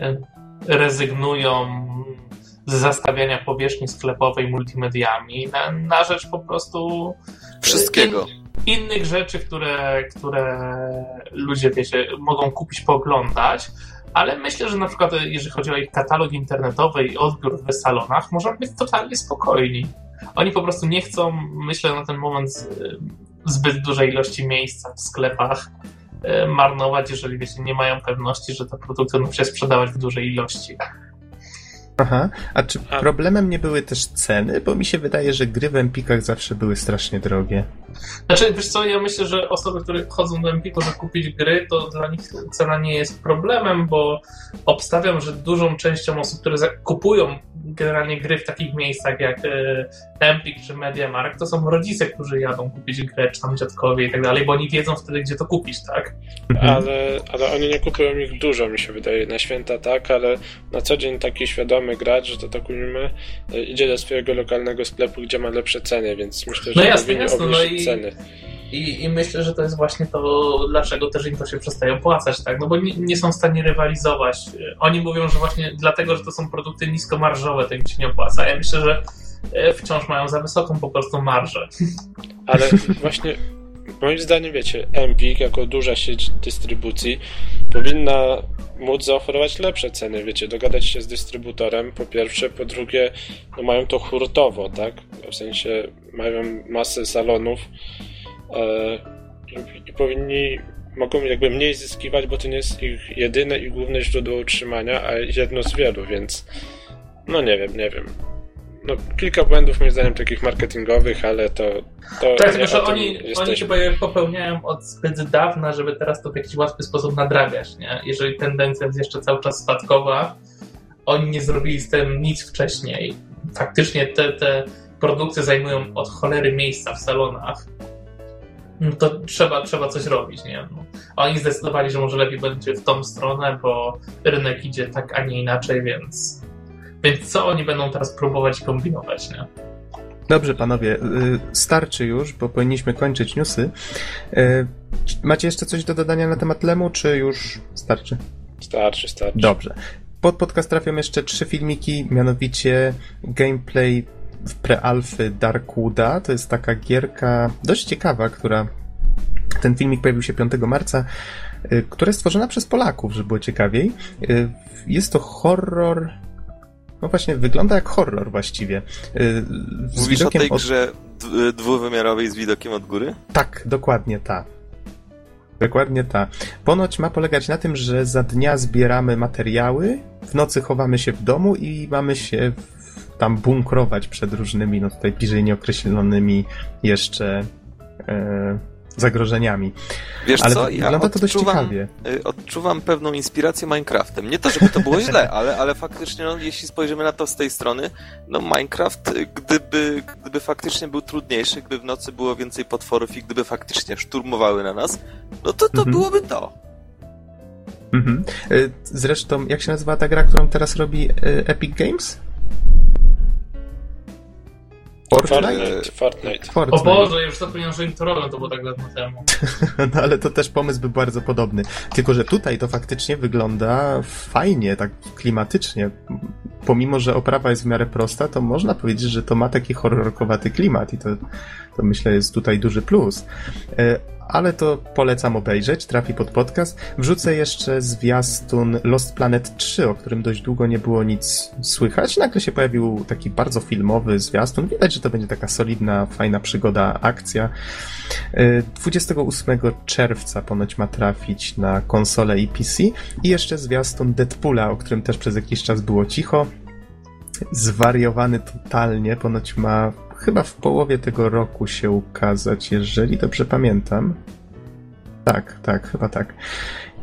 e, rezygnują z zastawiania powierzchni sklepowej multimediami na, na rzecz po prostu wszystkiego innych rzeczy, które, które ludzie, wiecie, mogą kupić, pooglądać, ale myślę, że na przykład jeżeli chodzi o ich katalog internetowy i odbiór w salonach, możemy być totalnie spokojni. Oni po prostu nie chcą, myślę na ten moment, zbyt dużej ilości miejsca w sklepach e, marnować, jeżeli wiecie, nie mają pewności, że te produkty będą się sprzedawać w dużej ilości. Aha, a czy problemem nie były też ceny? Bo mi się wydaje, że gry w Empikach zawsze były strasznie drogie. Znaczy, wiesz co, ja myślę, że osoby, które chodzą do Empiku, żeby kupić gry, to dla nich cena nie jest problemem, bo obstawiam, że dużą częścią osób, które kupują generalnie gry w takich miejscach jak e, Empik czy MediaMarkt, to są rodzice, którzy jadą kupić grę, czy tam dziadkowie i tak dalej, bo oni wiedzą wtedy, gdzie to kupić, tak? Mhm. Ale, ale oni nie kupują ich dużo, mi się wydaje, na święta tak, ale na co dzień taki świadomy gracz, że to tak e, idzie do swojego lokalnego sklepu, gdzie ma lepsze ceny, więc myślę, że no jasne, jasne, no i, ceny. I, I myślę, że to jest właśnie to, dlaczego też im to się przestaje opłacać, tak? No bo nie, nie, są w stanie rywalizować. Oni mówią, że właśnie dlatego, że to są produkty niskomarżowe, to im się nie opłaca. Ja myślę, że e, wciąż mają za wysoką po prostu marżę. Ale właśnie moim zdaniem, wiecie, Empik jako duża sieć dystrybucji powinna móc zaoferować lepsze ceny, wiecie, dogadać się z dystrybutorem, po pierwsze, po drugie, no mają to hurtowo, tak? W sensie mają masę salonów e, i powinni, mogą jakby mniej zyskiwać, bo to nie jest ich jedyne i główne źródło utrzymania, a jedno z wielu, więc no nie wiem, nie wiem no, kilka błędów moim zdaniem takich marketingowych, ale to. to tak, tylko że oni, oni chyba je popełniają od zbyt dawna, żeby teraz to w jakiś łatwy sposób nadrabiać, nie? Jeżeli tendencja jest jeszcze cały czas spadkowa, oni nie zrobili z tym nic wcześniej. Faktycznie te, te produkty zajmują od cholery miejsca w salonach. No to trzeba, trzeba coś robić, nie? No. Oni zdecydowali, że może lepiej będzie w tą stronę, bo rynek idzie tak, a nie inaczej, więc więc co oni będą teraz próbować kombinować, nie? Dobrze, panowie, y, starczy już, bo powinniśmy kończyć newsy. Y, macie jeszcze coś do dodania na temat Lemu, czy już starczy? Starczy, starczy. Dobrze. Pod podcast trafią jeszcze trzy filmiki, mianowicie gameplay w prealfy Darkwooda. To jest taka gierka dość ciekawa, która. Ten filmik pojawił się 5 marca, y, która jest stworzona przez Polaków, żeby było ciekawiej. Jest to horror no właśnie, wygląda jak horror właściwie. Y, z Mówisz o tej od... grze dwuwymiarowej z widokiem od góry? Tak, dokładnie ta. Dokładnie ta. Ponoć ma polegać na tym, że za dnia zbieramy materiały, w nocy chowamy się w domu i mamy się tam bunkrować przed różnymi, no tutaj bliżej nieokreślonymi jeszcze e, zagrożeniami. Wiesz ale co? Ja wygląda to dość ciekawie. Y, odczuwam pewną inspirację Minecraftem. Nie to, żeby to było źle, ale, ale faktycznie, no, jeśli spojrzymy na to z tej strony, no Minecraft, y, gdyby, gdyby faktycznie był trudniejszy, gdyby w nocy było więcej potworów i gdyby faktycznie szturmowały na nas, no to to mhm. byłoby to. Mhm. Y, zresztą, jak się nazywa ta gra, którą teraz robi Epic Games? Fortnite? Fortnite. Fortnite. O Boże, już zapomniałem, że im to było tak dawno temu. [LAUGHS] no ale to też pomysł był bardzo podobny. Tylko, że tutaj to faktycznie wygląda fajnie, tak klimatycznie. Pomimo, że oprawa jest w miarę prosta, to można powiedzieć, że to ma taki horrorkowaty klimat i to, to myślę jest tutaj duży plus. Ale to polecam obejrzeć, trafi pod podcast. Wrzucę jeszcze zwiastun Lost Planet 3, o którym dość długo nie było nic słychać. Nagle się pojawił taki bardzo filmowy zwiastun. Widać, że to będzie taka solidna, fajna przygoda, akcja. 28 e, czerwca ponoć ma trafić na konsolę i PC. I jeszcze zwiastun Deadpoola, o którym też przez jakiś czas było cicho. Zwariowany totalnie, ponoć ma chyba w połowie tego roku się ukazać, jeżeli dobrze pamiętam. Tak, tak, chyba tak.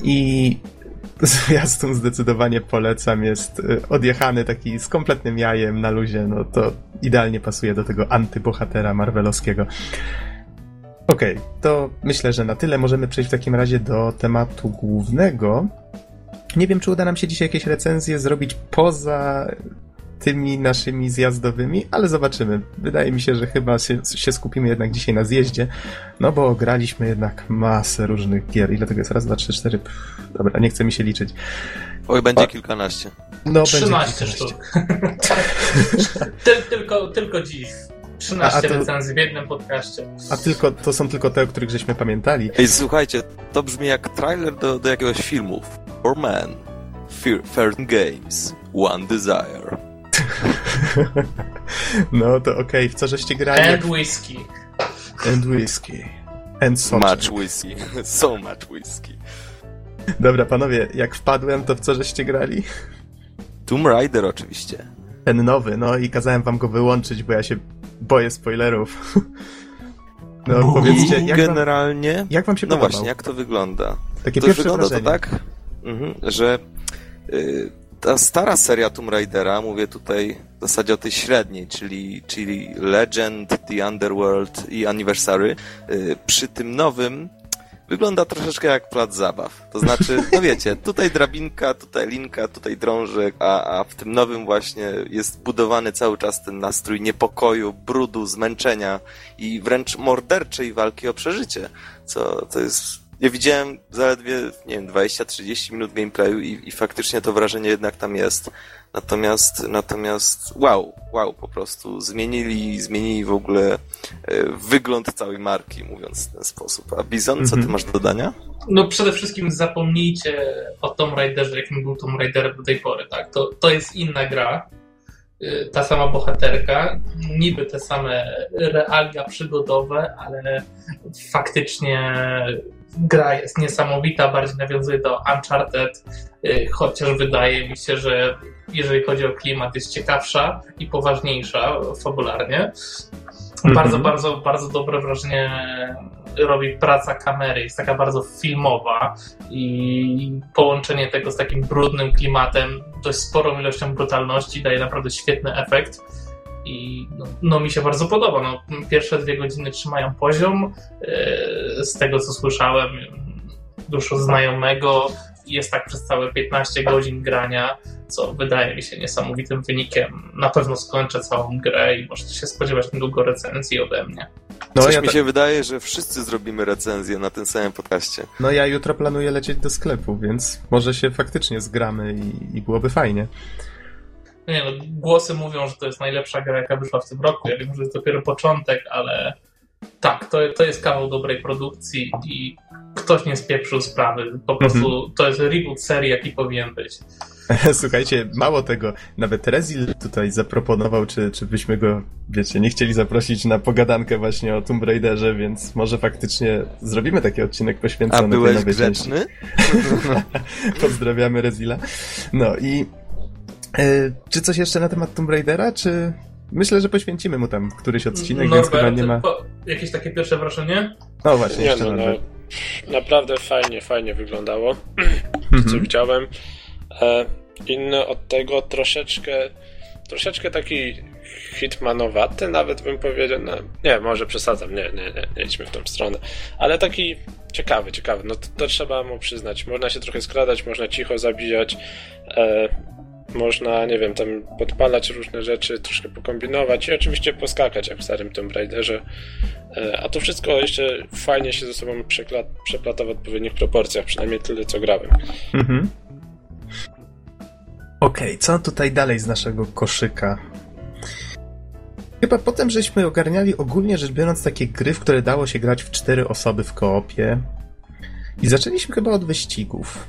I [LAUGHS] zwiastun zdecydowanie polecam. Jest y, odjechany taki z kompletnym jajem na luzie. No to idealnie pasuje do tego antybohatera marvelowskiego. Okej, okay, to myślę, że na tyle. Możemy przejść w takim razie do tematu głównego. Nie wiem, czy uda nam się dzisiaj jakieś recenzje zrobić poza tymi naszymi zjazdowymi, ale zobaczymy. Wydaje mi się, że chyba się, się, skupimy jednak dzisiaj na zjeździe, no bo graliśmy jednak masę różnych gier. Ile tego jest? Raz, dwa, trzy, cztery. Pff, dobra, nie chce mi się liczyć. Oj, będzie kilkanaście. No, 13 sztuk. [LAUGHS] tylko, tylko dziś. 13 a, a to, recenzji w jednym podcaście. A tylko, to są tylko te, o których żeśmy pamiętali. Ej, słuchajcie, to brzmi jak trailer do, do jakiegoś filmu. For Man, Fear, Games, One Desire. No to okej, okay. w co żeście grali? And whisky. And whisky. And so Much whisky. So much whisky. Dobra, panowie, jak wpadłem, to w co żeście grali? Tomb Raider oczywiście. Ten nowy, no i kazałem wam go wyłączyć, bo ja się boję spoilerów. [LAUGHS] No powiedzcie, jak generalnie... Wam, jak wam się No podobał? właśnie, jak to wygląda? Takie to pierwsze wygląda wrażenie. to tak, mhm, że y, ta stara seria Tomb Raidera, mówię tutaj w zasadzie o tej średniej, czyli, czyli Legend, The Underworld i Anniversary, y, przy tym nowym wygląda troszeczkę jak plac zabaw. To znaczy, no wiecie, [LAUGHS] tutaj drabinka, tutaj linka, tutaj drążek, a, a w tym nowym właśnie jest budowany cały czas ten nastrój niepokoju, brudu, zmęczenia i wręcz morderczej walki o przeżycie, co to jest ja widziałem zaledwie, nie wiem, 20-30 minut gameplayu i, i faktycznie to wrażenie jednak tam jest. Natomiast, natomiast wow, wow, po prostu zmienili, zmienili w ogóle e, wygląd całej marki, mówiąc w ten sposób. A Bizon, co ty mhm. masz do dodania? No przede wszystkim zapomnijcie o Tomb Raiderze, jakim był Tomb Raider do tej pory, tak? To, to jest inna gra, y, ta sama bohaterka, niby te same realia przygodowe, ale faktycznie gra jest niesamowita, bardziej nawiązuje do Uncharted, y, chociaż wydaje mi się, że jeżeli chodzi o klimat, jest ciekawsza i poważniejsza fabularnie. Mm -hmm. Bardzo, bardzo, bardzo dobre wrażenie robi praca kamery, jest taka bardzo filmowa i połączenie tego z takim brudnym klimatem, dość sporą ilością brutalności daje naprawdę świetny efekt i no, no, mi się bardzo podoba. No, pierwsze dwie godziny trzymają poziom. E, z tego co słyszałem, dużo znajomego jest tak przez całe 15 godzin grania, co wydaje mi się niesamowitym wynikiem. Na pewno skończę całą grę i możecie się spodziewać niedługo recenzji ode mnie. No, Coś ja mi się wydaje, że wszyscy zrobimy recenzję na tym samym podcaście. No ja jutro planuję lecieć do sklepu, więc może się faktycznie zgramy i, i byłoby fajnie. No nie, no, głosy mówią, że to jest najlepsza gra, jaka wyszła w tym roku. Ja wiem, że to jest dopiero początek, ale tak, to, to jest kawał dobrej produkcji i ktoś nie spieprzył sprawy. Po prostu mhm. to jest reboot serii, jaki powinien być. [LAUGHS] Słuchajcie, mało tego, nawet Rezil tutaj zaproponował, czy, czy byśmy go, wiecie, nie chcieli zaprosić na pogadankę właśnie o Tomb Raiderze, więc może faktycznie zrobimy taki odcinek poświęcony A byłeś tej nowej grzeczny? [LAUGHS] Pozdrawiamy Rezila. No i czy coś jeszcze na temat Tomb Raidera, czy... Myślę, że poświęcimy mu tam któryś odcinek, Norbert, więc chyba nie ma... Po, jakieś takie pierwsze wrażenie? No właśnie, nie, no, no, Naprawdę fajnie, fajnie wyglądało, [CLEARS THROAT] co mhm. widziałem. E, inny od tego troszeczkę, troszeczkę taki hitmanowaty nawet bym powiedział. No, nie, może przesadzam, nie, nie, nie, nie idźmy w tą stronę. Ale taki ciekawy, ciekawy. No to, to trzeba mu przyznać. Można się trochę skradać, można cicho zabijać. E, można, nie wiem, tam podpalać różne rzeczy, troszkę pokombinować i oczywiście poskakać jak w starym Tomb Raiderze. E, a to wszystko jeszcze fajnie się ze sobą przeplata w odpowiednich proporcjach, przynajmniej tyle, co grałem. Mhm. Okej, okay, co tutaj dalej z naszego koszyka? Chyba potem żeśmy ogarniali ogólnie rzecz biorąc takie gry, w które dało się grać w cztery osoby w koopie. I zaczęliśmy chyba od wyścigów.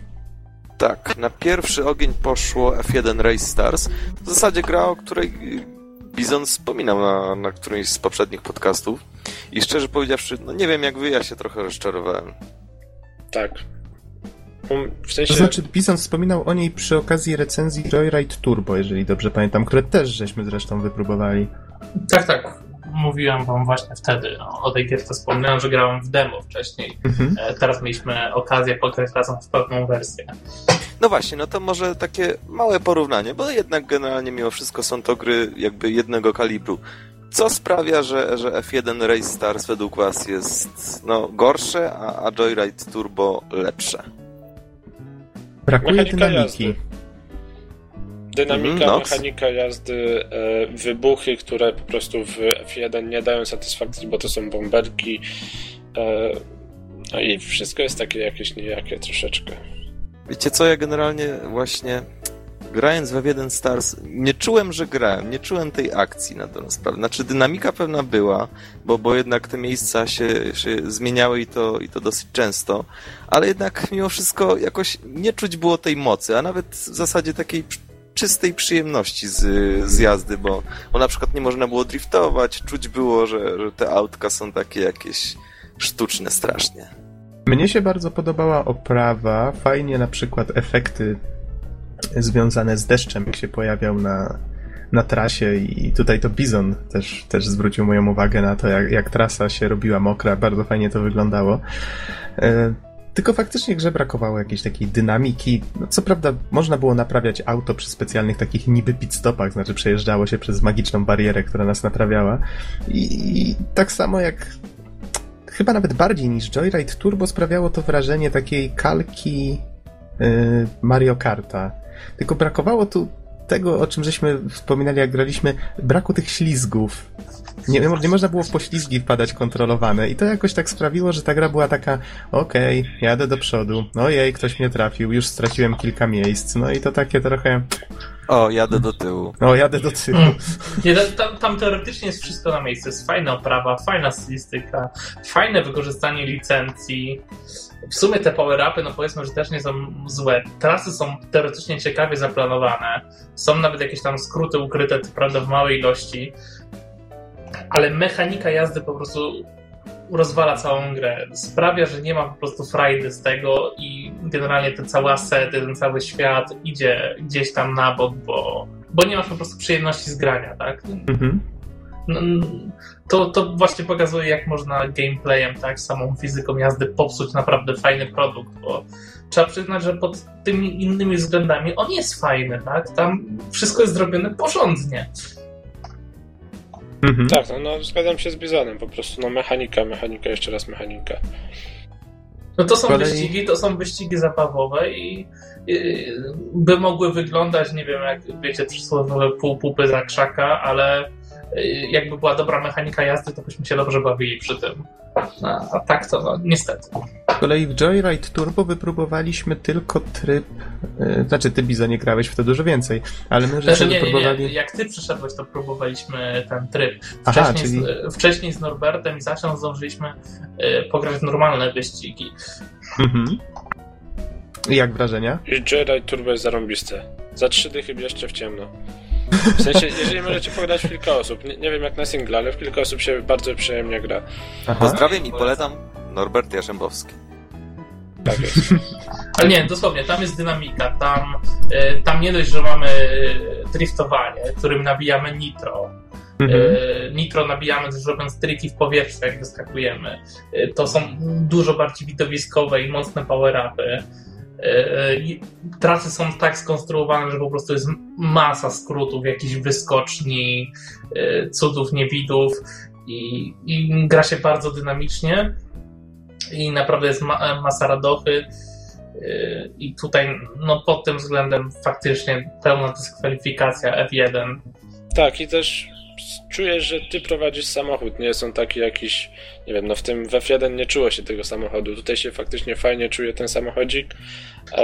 Tak, na pierwszy ogień poszło F1 Race Stars. W zasadzie gra, o której Bizon wspominał na, na którymś z poprzednich podcastów. I szczerze powiedziawszy, no nie wiem jak wy, ja się trochę rozczarowałem. Tak. W sensie... To znaczy, Bizon wspominał o niej przy okazji recenzji Joyride Turbo, jeżeli dobrze pamiętam, które też żeśmy zresztą wypróbowali. Tak, tak mówiłem wam właśnie wtedy no, o tej gierce, wspomniałem, że grałem w demo wcześniej. Mhm. E, teraz mieliśmy okazję pograć razem w pełną wersję. No właśnie, no to może takie małe porównanie, bo jednak generalnie mimo wszystko są to gry jakby jednego kalibru. Co sprawia, że, że F1 Race Stars według was jest no, gorsze, a, a Joyride Turbo lepsze? Brakuje dynamiki. Jazdy. Dynamika, mm, mechanika jazdy, e, wybuchy, które po prostu w F1 nie dają satysfakcji, bo to są bomberki. E, no i wszystko jest takie jakieś niejakie troszeczkę. Wiecie co, ja generalnie właśnie grając w F1 Stars nie czułem, że grałem, nie czułem tej akcji na dobrą sprawę. Znaczy dynamika pewna była, bo, bo jednak te miejsca się, się zmieniały i to, i to dosyć często, ale jednak mimo wszystko jakoś nie czuć było tej mocy, a nawet w zasadzie takiej czystej przyjemności z, z jazdy, bo, bo na przykład nie można było driftować, czuć było, że, że te autka są takie jakieś sztuczne strasznie. Mnie się bardzo podobała oprawa, fajnie na przykład efekty związane z deszczem, jak się pojawiał na, na trasie i tutaj to Bizon też, też zwrócił moją uwagę na to, jak, jak trasa się robiła mokra, bardzo fajnie to wyglądało. E, tylko faktycznie grze brakowało jakiejś takiej dynamiki. No, co prawda można było naprawiać auto przy specjalnych takich niby pit stopach, znaczy przejeżdżało się przez magiczną barierę, która nas naprawiała. I, i tak samo jak chyba nawet bardziej niż Joyride Turbo sprawiało to wrażenie takiej kalki yy, Mario Karta. Tylko brakowało tu tego, o czym żeśmy wspominali, jak graliśmy, braku tych ślizgów. Nie, nie można było w poślizgi wpadać kontrolowane i to jakoś tak sprawiło, że ta gra była taka okej, okay, jadę do przodu, ojej, ktoś mnie trafił, już straciłem kilka miejsc, no i to takie trochę... O, jadę do tyłu. O, jadę do tyłu. Mm. Nie, tam, tam teoretycznie jest wszystko na miejscu. Jest fajna oprawa, fajna stylistyka, fajne wykorzystanie licencji. W sumie te power-upy, no powiedzmy, że też nie są złe. Trasy są teoretycznie ciekawie zaplanowane. Są nawet jakieś tam skróty ukryte, co prawda w małej ilości ale mechanika jazdy po prostu rozwala całą grę. Sprawia, że nie ma po prostu frajdy z tego i generalnie te całe asety, ten cały świat idzie gdzieś tam na bok, bo, bo nie masz po prostu przyjemności z grania, tak? Mhm. No, to, to właśnie pokazuje, jak można gameplayem, tak, samą fizyką jazdy popsuć naprawdę fajny produkt, bo trzeba przyznać, że pod tymi innymi względami on jest fajny, tak? Tam wszystko jest zrobione porządnie. Mhm. Tak, no, no zgadzam się z Bizonem, po prostu no mechanika, mechanika, jeszcze raz mechanika. No to są Kolei... wyścigi, to są wyścigi zabawowe i, i, by mogły wyglądać, nie wiem, jak wiecie, przysłowiowe pół pupy za krzaka, ale jakby była dobra mechanika jazdy, to byśmy się dobrze bawili przy tym. A, a tak to no, niestety. Z kolei w Joyride Turbo wypróbowaliśmy tylko tryb. Yy, znaczy, ty Bizo nie grałeś w to dużo więcej, ale my żeśmy znaczy, wypróbowali. Nie, nie. Jak ty przyszedłeś, to próbowaliśmy ten tryb. Wcześniej, Aha, czyli... z, wcześniej z Norbertem i Zasią zdążyliśmy yy, pograć w normalne wyścigi. Mhm. I jak wrażenia? Joyride Turbo jest zarąbiste. Za trzy dychy jeszcze w ciemno. W sensie, jeżeli możecie pograć w kilka osób, nie, nie, wiem jak na single, ale w kilka osób się bardzo przyjemnie gra. Aha. Pozdrawiam i polecam Norbert Jarzębowski. Tak jest. [LAUGHS] Ale nie, dosłownie, tam jest dynamika, tam, y, tam nie dość, że mamy driftowanie, którym nabijamy nitro. Mhm. Y, nitro nabijamy też robiąc triki w powietrzu, jak wyskakujemy. Y, to są dużo bardziej widowiskowe i mocne power-upy. E, trasy są tak skonstruowane, że po prostu jest masa skrótów, jakichś wyskoczni, e, cudów, niewidów i, i gra się bardzo dynamicznie i naprawdę jest ma, masa radochy. I tutaj, no pod tym względem faktycznie pełna dyskwalifikacja F1. Tak, i też czujesz, że ty prowadzisz samochód, nie są taki jakiś, nie wiem, no w tym w F1 nie czuło się tego samochodu, tutaj się faktycznie fajnie czuje ten samochodzik.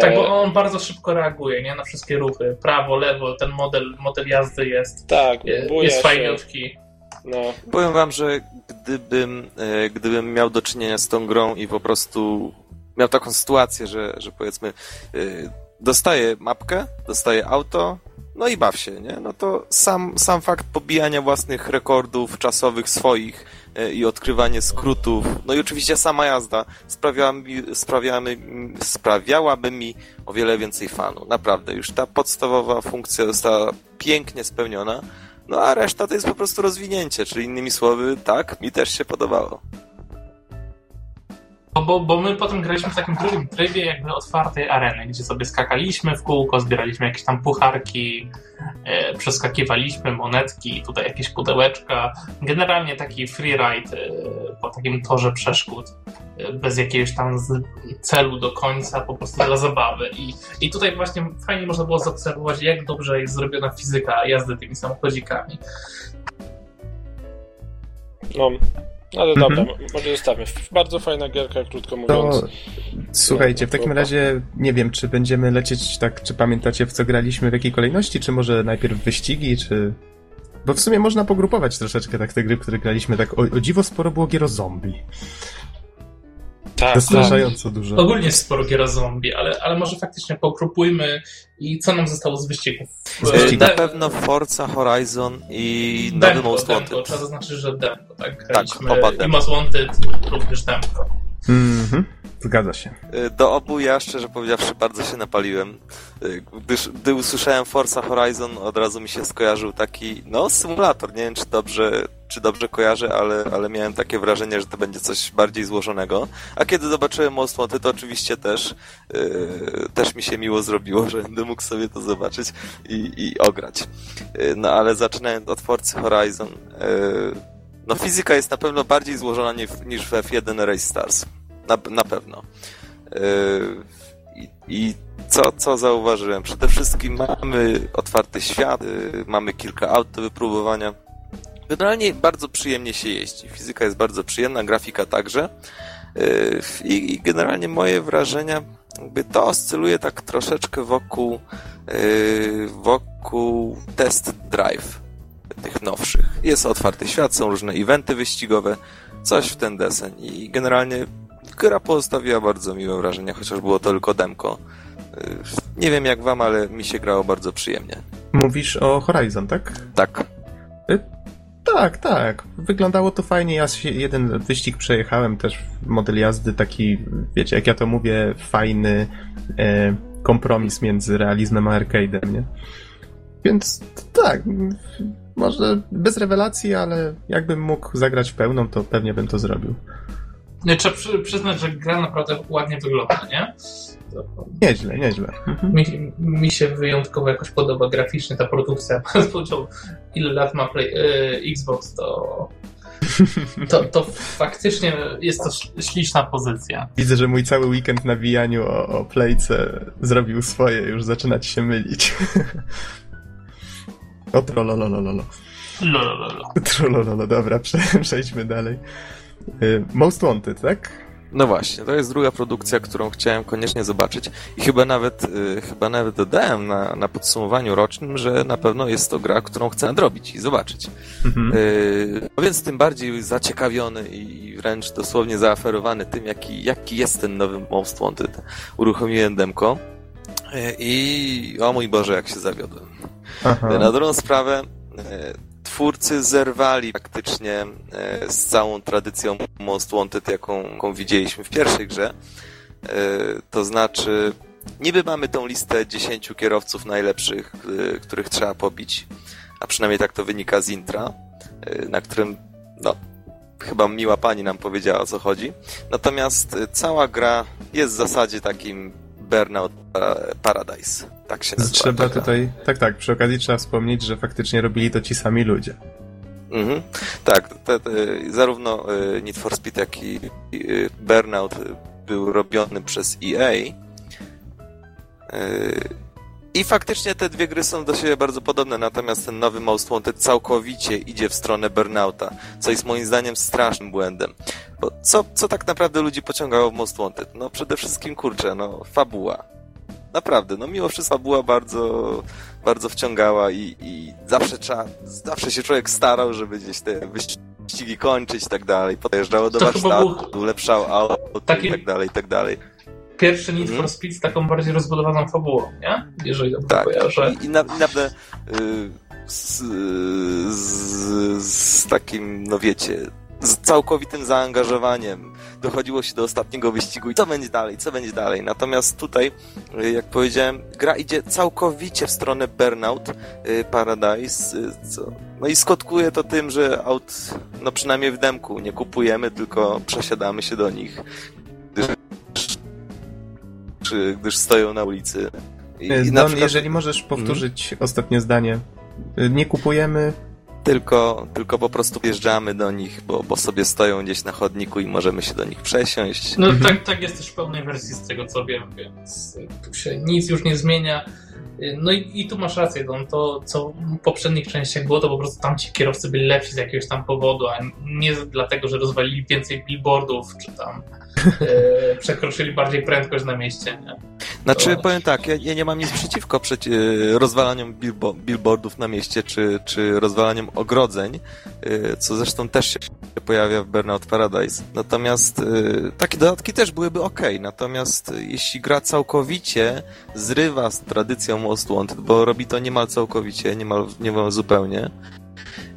Tak, bo e, on bardzo szybko reaguje, nie, na wszystkie ruchy, prawo, lewo, ten model, model jazdy jest, tak, jest fajniutki. No. Powiem wam, że gdybym, e, gdybym miał do czynienia z tą grą i po prostu miał taką sytuację, że, że powiedzmy e, dostaję mapkę, dostaję auto, no i baw się, nie? No to sam, sam fakt pobijania własnych rekordów czasowych swoich e, i odkrywanie skrótów, no i oczywiście sama jazda sprawiała mi, sprawiałaby, sprawiałaby mi o wiele więcej fanu. Naprawdę, już ta podstawowa funkcja została pięknie spełniona, no a reszta to jest po prostu rozwinięcie, czyli innymi słowy, tak, mi też się podobało. Bo, bo, my potem graliśmy w takim drugim trybie jakby otwartej areny, gdzie sobie skakaliśmy w kółko, zbieraliśmy jakieś tam pucharki, e, przeskakiwaliśmy monetki, tutaj jakieś pudełeczka. Generalnie taki freeride e, po takim torze przeszkód, e, bez jakiegoś tam celu do końca, po prostu dla zabawy. I, I tutaj właśnie fajnie można było zaobserwować, jak dobrze jest zrobiona fizyka jazdy tymi samochodzikami. No, ale mhm. dobra, może zostawmy. Bardzo fajna gierka, krótko mówiąc. To, słuchajcie, w takim razie nie wiem, czy będziemy lecieć tak, czy pamiętacie w co graliśmy, w jakiej kolejności, czy może najpierw wyścigi, czy... Bo w sumie można pogrupować troszeczkę tak te gry, które graliśmy, tak o, o dziwo sporo było gier o zombie. Tak, Zastraszająco tak. dużo. Ogólnie sporo gier zombie, ale, ale może faktycznie pokrupujmy i co nam zostało z wyścigów. Na pewno Forza Horizon i nowy Most Wanted. Demko. Trzeba zaznaczyć, że demko, tak? Graliśmy tak, oba demko. I Most Wanted również demko. Mhm. Zgadza się. Y, do obu ja, szczerze powiedziawszy, bardzo się napaliłem. Y, gdyż, gdy usłyszałem Forza Horizon, od razu mi się skojarzył taki, no, symulator. Nie wiem, czy dobrze, czy dobrze kojarzę, ale, ale miałem takie wrażenie, że to będzie coś bardziej złożonego. A kiedy zobaczyłem Most Wanted, to oczywiście też, yy, też mi się miło zrobiło, [LAUGHS] że będę mógł sobie to zobaczyć i, i ograć. Yy, no, ale zaczynając od Forza Horizon, yy, no fizyka jest na pewno bardziej złożona niż w F1 Race Stars na, na pewno. Yy, I co, co zauważyłem? Przede wszystkim mamy otwarty świat, yy, mamy kilka aut do wypróbowania. Generalnie bardzo przyjemnie się jeździ. Fizyka jest bardzo przyjemna, grafika także. Yy, I generalnie moje wrażenia, jakby to oscyluje tak troszeczkę wokół, wokół test drive tych nowszych. Jest otwarty świat, są różne eventy wyścigowe, coś w ten desen. I generalnie gra pozostawiła bardzo miłe wrażenie, chociaż było to tylko demko. Nie wiem jak wam, ale mi się grało bardzo przyjemnie. Mówisz o Horizon, tak? Tak. Y tak, tak. Wyglądało to fajnie. Ja jeden wyścig przejechałem też, model jazdy taki, wiecie, jak ja to mówię, fajny e, kompromis między realizmem a arcade'em, nie? Więc tak, może bez rewelacji, ale jakbym mógł zagrać pełną, to pewnie bym to zrobił. Trzeba przy, przyznać, że gra naprawdę ładnie wygląda, nie? Nieźle, nieźle. Mhm. Mi, mi się wyjątkowo jakoś podoba graficznie ta produkcja. [LAUGHS] Powiedział, ile lat ma play, y, Xbox, to, to, to faktycznie jest to śliczna pozycja. Widzę, że mój cały weekend na wijaniu o, o playce zrobił swoje, już zaczyna ci się mylić. [LAUGHS] o trolololololo. Lolololo. Trolololo, dobra, [LAUGHS] przejdźmy dalej. Y, Most Wanted, tak? No właśnie, to jest druga produkcja, którą chciałem koniecznie zobaczyć i chyba nawet, y, chyba nawet dodałem na, na podsumowaniu rocznym, że na pewno jest to gra, którą chcę nadrobić i zobaczyć. Mhm. Y, no więc tym bardziej zaciekawiony i wręcz dosłownie zaaferowany tym, jaki, jaki jest ten nowy Most Wanted. Uruchomiłem demko i o mój Boże, jak się zawiodłem. Aha. Na drugą sprawę y, twórcy zerwali praktycznie e, z całą tradycją Most Wanted, jaką, jaką widzieliśmy w pierwszej grze. E, to znaczy, niby mamy tą listę 10 kierowców najlepszych, e, których trzeba pobić, a przynajmniej tak to wynika z intra, na którym, no, chyba miła pani nam powiedziała o co chodzi. Natomiast cała gra jest w zasadzie takim Burnout Paradise. Tak się nazywa. Trzeba tutaj, tak, tak, przy okazji trzeba wspomnieć, że faktycznie robili to ci sami ludzie. Mhm. Tak, te, te, zarówno y, Need for Speed, jak i y, Burnout był robiony przez EA, I faktycznie te dwie gry są do siebie bardzo podobne, natomiast ten nowy Most Wanted całkowicie idzie w stronę burnouta, co jest moim zdaniem strasznym błędem. Bo co, co tak naprawdę ludzi pociągało w Most Wanted? No przede wszystkim, kurczę, no fabuła. Naprawdę, no mimo wszystko fabuła bardzo, bardzo wciągała i, i zawsze trzeba, zawsze się człowiek starał, żeby gdzieś te wyścigi kończyć i tak dalej. Podjeżdżało do to warsztatu, ulepszał auto Taki... i tak dalej, i tak dalej pierwszy Need for mhm. Speed z taką bardziej rozbudowaną fabułą, nie? Jeżeli dobrze tak. kojarzę. I, i naprawdę y, z, z, z, takim, no wiecie, z całkowitym zaangażowaniem dochodziło się do ostatniego wyścigu i co będzie dalej, co będzie dalej. Natomiast tutaj, y, jak powiedziałem, gra idzie całkowicie w stronę Burnout y, Paradise, co, no i skutkuje to tym, że aut, no przynajmniej w demku, nie kupujemy, tylko przesiadamy się do nich gdyż stoją na ulicy. I, Don, przykład... jeżeli możesz powtórzyć hmm? ostatnie zdanie. Nie kupujemy. Tylko, tylko po prostu wjeżdżamy do nich, bo, bo sobie stoją gdzieś na chodniku i możemy się do nich przesiąść. No mhm. tak, tak jest też w pełnej wersji z tego co wiem, więc tu się nic już nie zmienia. No i, i tu masz rację, Don. To, co w poprzednich częściach było, to po prostu tam ci kierowcy byli lepsi z jakiegoś tam powodu, a nie dlatego, że rozwalili więcej billboardów, czy tam [LAUGHS] e, przekroczyli bardziej prędkość na mieście. Nie? Znaczy, to... powiem tak, ja, ja, nie mam nic przeciwko przeci e, rozwalaniom bilbo billboardów na mieście, czy, czy rozwalaniom ogrodzeń, e, co zresztą też się pojawia w Burnout Paradise. Natomiast e, takie dodatki też byłyby ok. Natomiast jeśli gra całkowicie zrywa z tradycją Most Wanted, bo robi to niemal całkowicie, niemal, niemal zupełnie,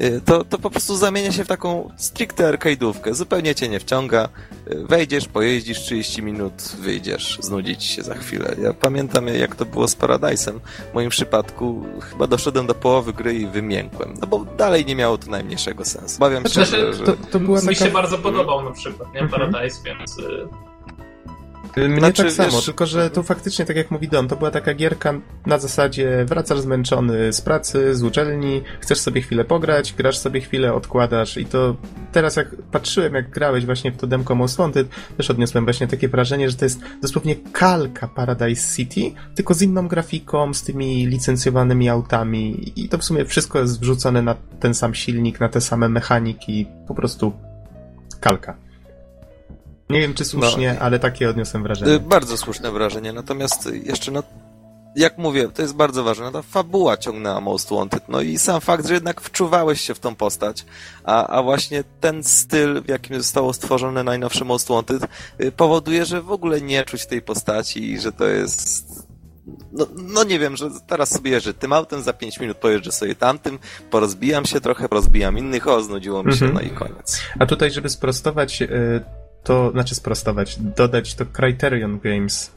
Y, to, to po prostu zamienia się w taką stricte arcade'ówkę. Zupełnie cię nie wciąga. Y, wejdziesz, pojeździsz 30 minut, wyjdziesz, znudzić się za chwilę. Ja pamiętam, jak to było z Paradise'em. W moim przypadku chyba doszedłem do połowy gry i wymiękłem. No bo dalej nie miało to najmniejszego sensu. Bawiam się, znaczy, że... To, to była Mi taka... się bardzo podobał na przykład, nie? Mhm. Paradise, więc... Y, mnie znaczy, tak samo, wiesz... tylko że to faktycznie, tak jak mówi Don, to była taka gierka na zasadzie wracasz zmęczony z pracy, z uczelni, chcesz sobie chwilę pograć, grasz sobie chwilę, odkładasz i to teraz jak patrzyłem, jak grałeś właśnie w to demko Most Wanted, też odniosłem właśnie takie wrażenie, że to jest dosłownie kalka Paradise City, tylko z inną grafiką, z tymi licencjowanymi autami i to w sumie wszystko jest wrzucone na ten sam silnik, na te same mechaniki, po prostu kalka. Nie wiem, czy słusznie, no, ale takie odniosłem wrażenie. Y, bardzo słuszne wrażenie, natomiast jeszcze no jak mówię, to jest bardzo ważne, no ta fabuła ciągnęła Most Wanted, no i sam fakt, że jednak wczuwałeś się w tą postać, a, a właśnie ten styl, w jakim zostało stworzone najnowsze Most Wanted, y, powoduje, że w ogóle nie czuć tej postaci i że to jest no, no, nie wiem, że teraz sobie jeżdżę tym autem, za 5 minut pojeżdżę sobie tamtym, porozbijam się trochę, porozbijam innych, o, znudziło mi się, mm -hmm. no i koniec. A tutaj, żeby sprostować, y, to, znaczy sprostować, dodać to Criterion Games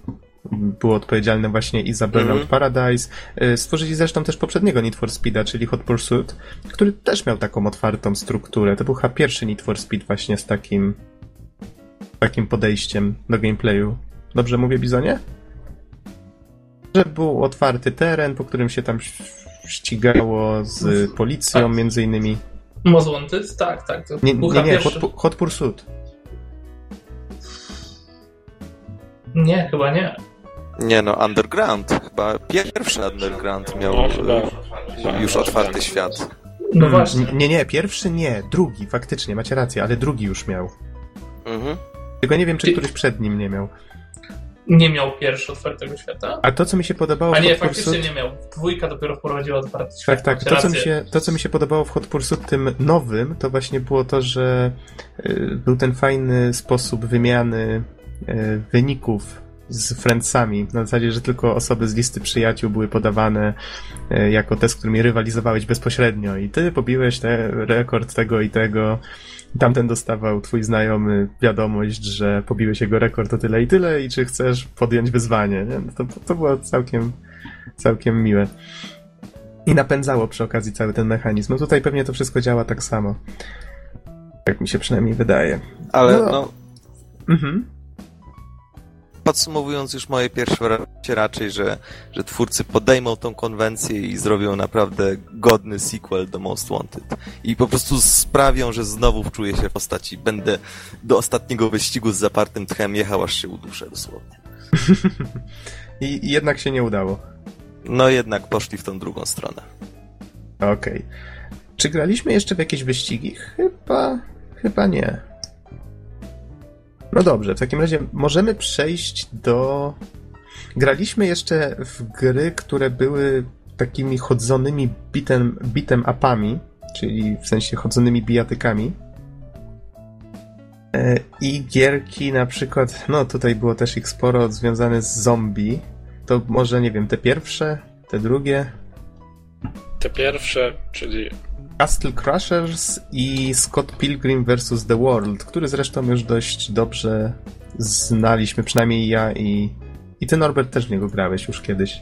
było odpowiedzialne właśnie i za Burnout mm -hmm. Paradise. Y, stworzyli zresztą też poprzedniego Need for Speeda, czyli Hot Pursuit, który też miał taką otwartą strukturę. To był chyba pierwszy Need for Speed właśnie z takim takim podejściem do gameplayu. Dobrze mówię, Bizonie? Że był otwarty teren, po którym się tam ścigało z policją, tak. między innymi. Most Wanted? Tak, tak. Nie, nie, nie, Hot, Hot Pursuit. Nie, chyba nie. Nie no, Underground. Chyba pierwszy Underground miał no, już otwarty świat. No właśnie. Nie, nie, pierwszy nie, drugi, faktycznie, macie rację, ale drugi już miał. Mhm. Tylko nie wiem, czy któryś przed nim nie miał. Nie miał pierwszy otwartego świata? A to, co mi się podobało A nie, w Hot faktycznie Pursuit... nie miał. Dwójka dopiero wprowadziła otwarty świat. Tak, tak. To co, mi się, to, co mi się podobało w Hot Pursuit tym nowym, to właśnie było to, że y, był ten fajny sposób wymiany E, wyników z friendsami, na zasadzie, że tylko osoby z listy przyjaciół były podawane e, jako te, z którymi rywalizowałeś bezpośrednio i ty pobiłeś te, rekord tego i tego, tamten dostawał twój znajomy wiadomość, że pobiłeś jego rekord o tyle i tyle i czy chcesz podjąć wyzwanie, nie? No to, to było całkiem, całkiem miłe. I napędzało przy okazji cały ten mechanizm. No tutaj pewnie to wszystko działa tak samo. Jak mi się przynajmniej wydaje. Ale no... no... Mhm podsumowując już moje pierwsze wrażenie raczej, że, że twórcy podejmą tą konwencję i zrobią naprawdę godny sequel do Most Wanted. I po prostu sprawią, że znowu wczuję się w postaci. Będę do ostatniego wyścigu z zapartym tchem jechał, aż się uduszę dosłownie. [LAUGHS] I, I, jednak się nie udało. No jednak poszli w tą drugą stronę. Okej. Okay. Czy graliśmy jeszcze w jakieś wyścigi? Chyba, chyba nie. No dobrze, w takim razie możemy przejść do. Graliśmy jeszcze w gry, które były takimi chodzonymi bitem, bitem upami, czyli w sensie chodzonymi bijatykami. E, I gierki na przykład, no tutaj było też ich sporo związane z zombie. To może, nie wiem, te pierwsze, te drugie? Te pierwsze, czyli Castle Crushers i Scott Pilgrim vs. The World, który zresztą już dość dobrze znaliśmy, przynajmniej ja i, i ty Norbert też w niego grałeś już kiedyś.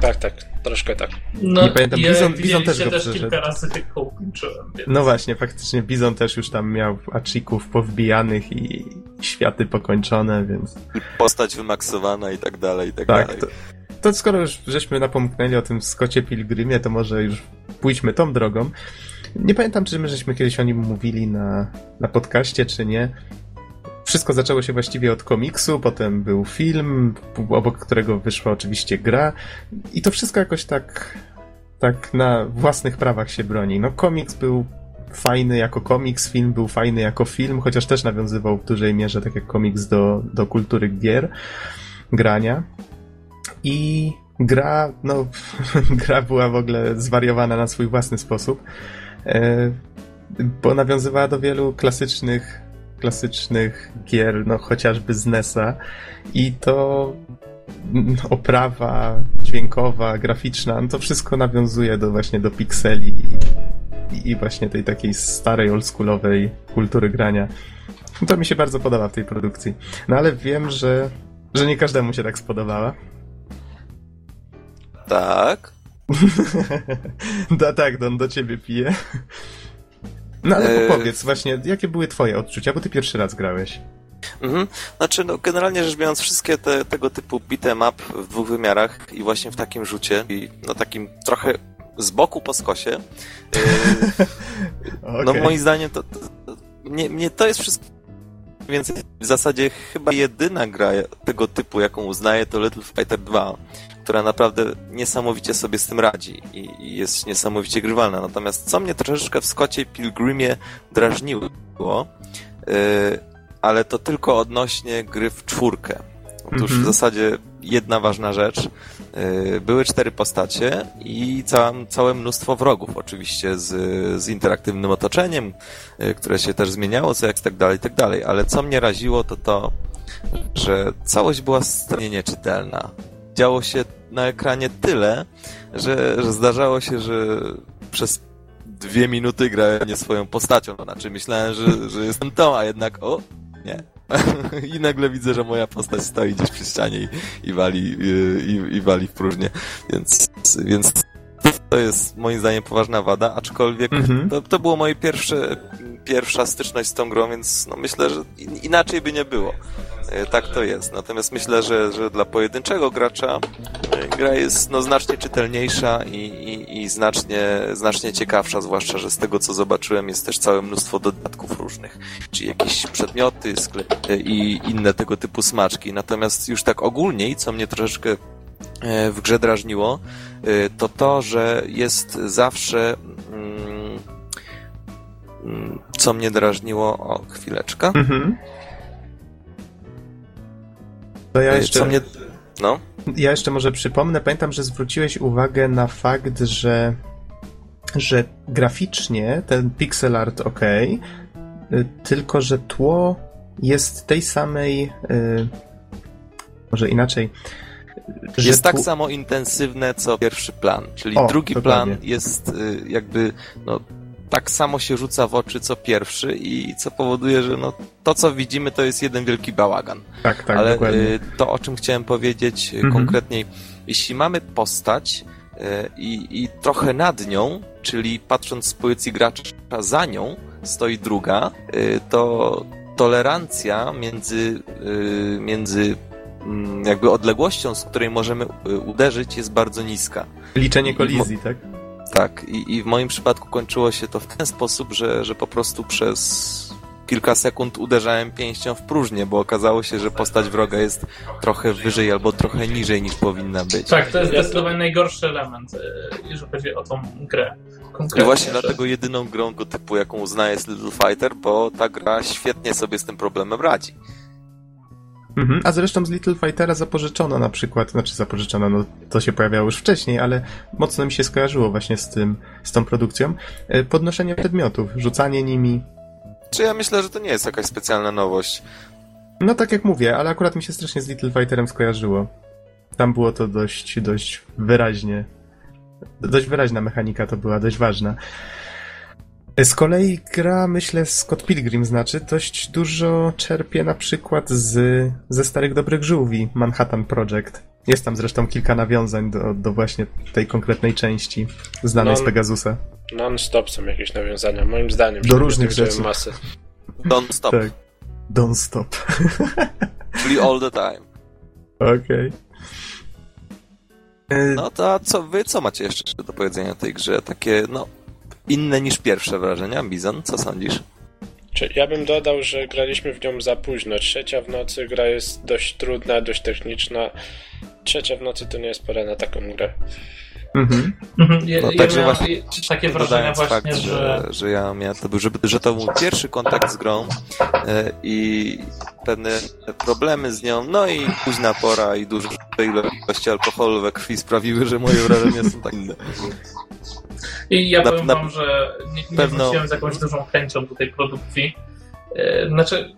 Tak, tak, troszkę tak. No, nie pamiętam, Bizon, Bizon też go też kilka razy tylko ukończyłem. Więc... No właśnie, faktycznie Bizon też już tam miał achików powbijanych i światy pokończone, więc... I postać wymaksowana i tak dalej, i tak, tak dalej. To, to skoro już żeśmy napomknęli o tym Skocie Pilgrimie, to może już pójdźmy tą drogą. Nie pamiętam, czy my żeśmy kiedyś o nim mówili na, na podcaście, czy nie. Wszystko zaczęło się właściwie od komiksu, potem był film, obok którego wyszła oczywiście gra i to wszystko jakoś tak, tak na własnych prawach się broni. No komiks był fajny jako komiks, film był fajny jako film, chociaż też nawiązywał w dużej mierze, tak jak komiks, do, do kultury gier, grania. I gra, no, [LAUGHS] gra była w ogóle zwariowana na swój własny sposób. E, bo nawiązywała do wielu klasycznych, klasycznych gier, no chociażby z NES-a i to mm, oprawa dźwiękowa, graficzna, no to wszystko nawiązuje do właśnie do pikseli i, i właśnie tej takiej starej, oldschoolowej kultury grania. To mi się bardzo podoba w tej produkcji. No ale wiem, że, że nie każdemu się tak spodobała. Tak. [LAUGHS] da, tak, Don, do ciebie piję. No ale e... powiedz właśnie, jakie były twoje odczucia, bo ty pierwszy raz grałeś. Mhm. Znaczy, no, generalnie rzecz biorąc, wszystkie te, tego typu beat'em up w dwóch wymiarach i właśnie w takim rzucie, i no takim trochę z boku po skosie, okay. [LAUGHS] no moim zdaniem to, to, to nie, nie, to jest wszystko więc w zasadzie chyba jedyna gra tego typu, jaką uznaję, to Little Fighter 2, która naprawdę niesamowicie sobie z tym radzi i, i jest niesamowicie grywalna. Natomiast co mnie troszeczkę w Skocie Pilgrimie drażniło, yy, ale to tylko odnośnie gry w czwórkę. Otóż mm -hmm. w mhm. zasadzie jedna ważna rzecz. Yy, były cztery postacie i całe, całe mnóstwo wrogów, oczywiście, z, z interaktywnym otoczeniem, yy, które się też zmieniało, co jak tak dalej, tak dalej. Ale co mnie raziło, to to, że całość była strasznie nieczytelna działo się na ekranie tyle, że, że zdarzało się, że przez dwie minuty grałem nie swoją postacią. Znaczy myślałem, że, że jestem tą, a jednak o, nie. [LAUGHS] I nagle widzę, że moja postać stoi gdzieś przy ścianie i, i wali, i, i wali w próżnię. Więc, więc to jest moim zdaniem poważna wada, aczkolwiek mhm. to, to było moje pierwsze, pierwsza styczność z tą grą, więc no myślę, że inaczej by nie było. E, tak to jest. Natomiast myślę, że, że dla pojedynczego gracza e, gra jest no, znacznie czytelniejsza i, i, i znacznie, znacznie ciekawsza, zwłaszcza, że z tego co zobaczyłem jest też całe mnóstwo dodatków różnych, czyli jakieś przedmioty, sklepy i inne tego typu smaczki. Natomiast już tak ogólniej, co mnie troszeczkę e, w grze drażniło, to to, że jest zawsze co mnie drażniło, o chwileczkę. Mhm. To ja jeszcze... Co mnie... No? Ja jeszcze może przypomnę, pamiętam, że zwróciłeś uwagę na fakt, że że graficznie ten pixel art ok, tylko że tło jest tej samej y, może inaczej jest tak samo intensywne co pierwszy plan, czyli o, drugi dokładnie. plan jest y, jakby no, tak samo się rzuca w oczy co pierwszy i co powoduje, że no, to, co widzimy, to jest jeden wielki bałagan. Tak, tak, Ale dokładnie. Y, to, o czym chciałem powiedzieć y, mhm. konkretniej, jeśli mamy postać y, i, i trochę nad nią, czyli patrząc z pozycji gracza za nią stoi druga, to tolerancja między, między mm, jakby odległością, z której możemy uderzyć, jest bardzo niska. Liczenie kolizji, tak? Tak, i, i w moim przypadku kończyło się to w ten sposób, że, że po prostu przez kilka sekund uderzałem pięścią w próżnię, bo okazało się, że postać wroga jest trochę wyżej albo trochę niżej niż powinna być. Tak, to jest zdecydowanie najgorszy element, e, jeżeli chodzi o tą grę. I właśnie dlatego jedyną grą go typu, jaką uznaję jest Little Fighter, bo ta gra świetnie sobie z tym problemem radzi. Mhm. A zresztą z Little Fightera zapożyczono na przykład, znaczy zapożyczono, no to się pojawiało już wcześniej, ale mocno mi się skojarzyło właśnie z tym, z tą produkcją. E, podnoszenie przedmiotów, rzucanie nimi. Czy ja myślę, że to nie jest jakaś specjalna nowość. No tak jak mówię, ale akurat mi się strasznie z Little Fighterem skojarzyło. Tam było to dość, dość wyraźnie. Dość wyraźna mechanika to była, dość ważna. Z kolei gra, myślę, Scott Pilgrim znaczy, dość dużo czerpie na przykład z, ze starych dobrych żółwi, Manhattan Project. Jest tam zresztą kilka nawiązań do, do właśnie tej konkretnej części znanej non, z Pegasusa. Non-stop są jakieś nawiązania, moim zdaniem. Do różnych rzeczy. Masy. Don't stop. Tak. Don't stop. [LAUGHS] Czyli all the time. Okej. Okay. No to co wy, co macie jeszcze do powiedzenia o tej grze? Takie, no, inne niż pierwsze wrażenia. Bizon, co sądzisz? Ja bym dodał, że graliśmy w nią za późno. Trzecia w nocy gra jest dość trudna, dość techniczna. Trzecia w nocy to nie jest pora na taką grę. Mhm. mhm. Ja, no, ja także właśnie, takie wrażenia właśnie, fakt, że... że... Że, ja miałem, to był, że, że to był pierwszy kontakt z grą e, i pewne problemy z nią, no i późna pora i duże ilości alkoholu we krwi sprawiły, że moje wrażenia są tak inne. I ja na, powiem na, wam, że nie, nie pewno... wróciłem z jakąś dużą chęcią do tej produkcji. E, znaczy,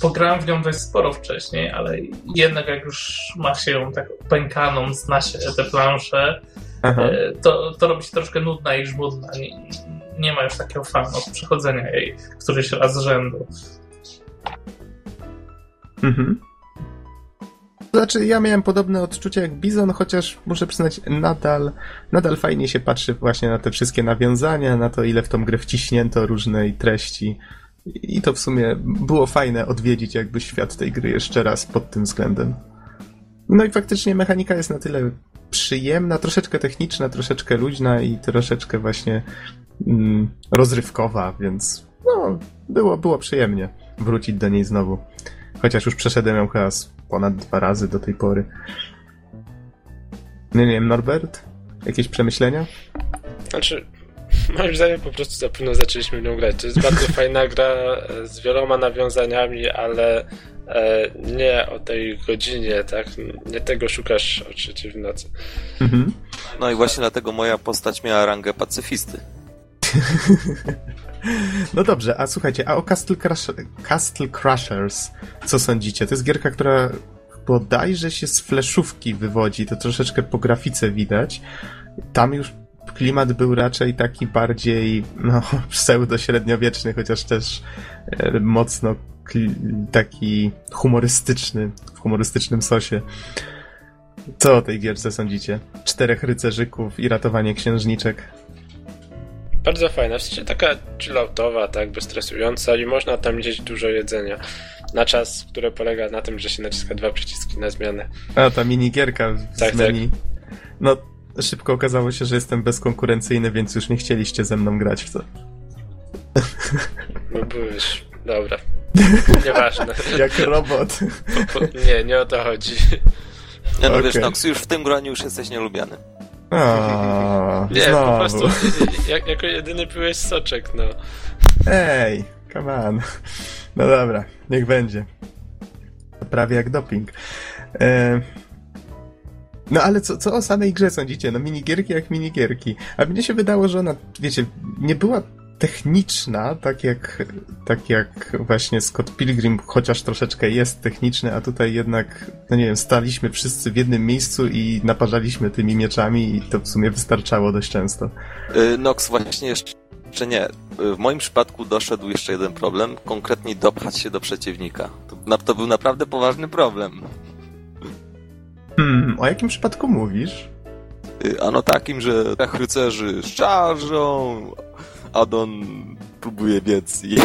pograłem w nią dość sporo wcześniej, ale jednak jak już ma się ją tak pękaną, zna się te plansze, e, to, to robi się troszkę nudna i żmudna. Nie, nie ma już takiego fanu od przechodzenia jej któryś raz z rzędu. Mhm. Znaczy, ja miałem podobne odczucia jak Bizon, chociaż muszę przyznać, nadal, nadal fajnie się patrzy właśnie na te wszystkie nawiązania, na to, ile w tą grę wciśnięto różnej treści. I to w sumie było fajne odwiedzić jakby świat tej gry jeszcze raz pod tym względem. No i faktycznie mechanika jest na tyle przyjemna, troszeczkę techniczna, troszeczkę luźna i troszeczkę właśnie mm, rozrywkowa, więc no, było, było przyjemnie wrócić do niej znowu. Chociaż już przeszedłem ją chyba ponad dwa razy do tej pory. Nie, nie wiem, Norbert? Jakieś przemyślenia? Znaczy, [LAUGHS] moim zdaniem po prostu za późno zaczęliśmy nią grać. To jest bardzo [LAUGHS] fajna gra z wieloma nawiązaniami, ale e, nie o tej godzinie, tak? Nie tego szukasz o trzeciej w nocy. Mhm. No i właśnie dlatego moja postać miała rangę pacyfisty. [LAUGHS] No dobrze, a słuchajcie, a o Castle, Crush Castle Crushers co sądzicie? To jest gierka, która bodajże się z fleszówki wywodzi, to troszeczkę po grafice widać. Tam już klimat był raczej taki bardziej no, [LAUGHS] pseudo-średniowieczny, chociaż też e, mocno taki humorystyczny, w humorystycznym sosie. Co o tej gierce sądzicie? Czterech rycerzyków i ratowanie księżniczek. Bardzo fajna, w sensie taka chilloutowa, tak, bezstresująca i można tam gdzieś dużo jedzenia. Na czas, które polega na tym, że się naciska dwa przyciski na zmianę. A, ta minigierka z tak, menu. Tak. No, szybko okazało się, że jestem bezkonkurencyjny, więc już nie chcieliście ze mną grać w to. No byłeś, dobra. [LAUGHS] Nieważne. Jak robot. Nie, nie o to chodzi. Nie no okay. wiesz, Nox, już w tym graniu już jesteś nielubiany. O, nie, znowu. po prostu jak, jako jedyny piłeś soczek, no. Ej, come on. No dobra, niech będzie. Prawie jak doping. E... No ale co, co o samej grze sądzicie? No minigierki jak minigierki. A mnie się wydało, że ona, wiecie, nie była techniczna, tak jak, tak jak właśnie Scott Pilgrim, chociaż troszeczkę jest techniczny, a tutaj jednak, no nie wiem, staliśmy wszyscy w jednym miejscu i naparzaliśmy tymi mieczami i to w sumie wystarczało dość często. Y, Nox, właśnie jeszcze nie. W moim przypadku doszedł jeszcze jeden problem, konkretnie dopchać się do przeciwnika. To, to był naprawdę poważny problem. Hmm, o jakim przypadku mówisz? Y, ano takim, że tak rycerzy szarżą, Adon próbuje biec i,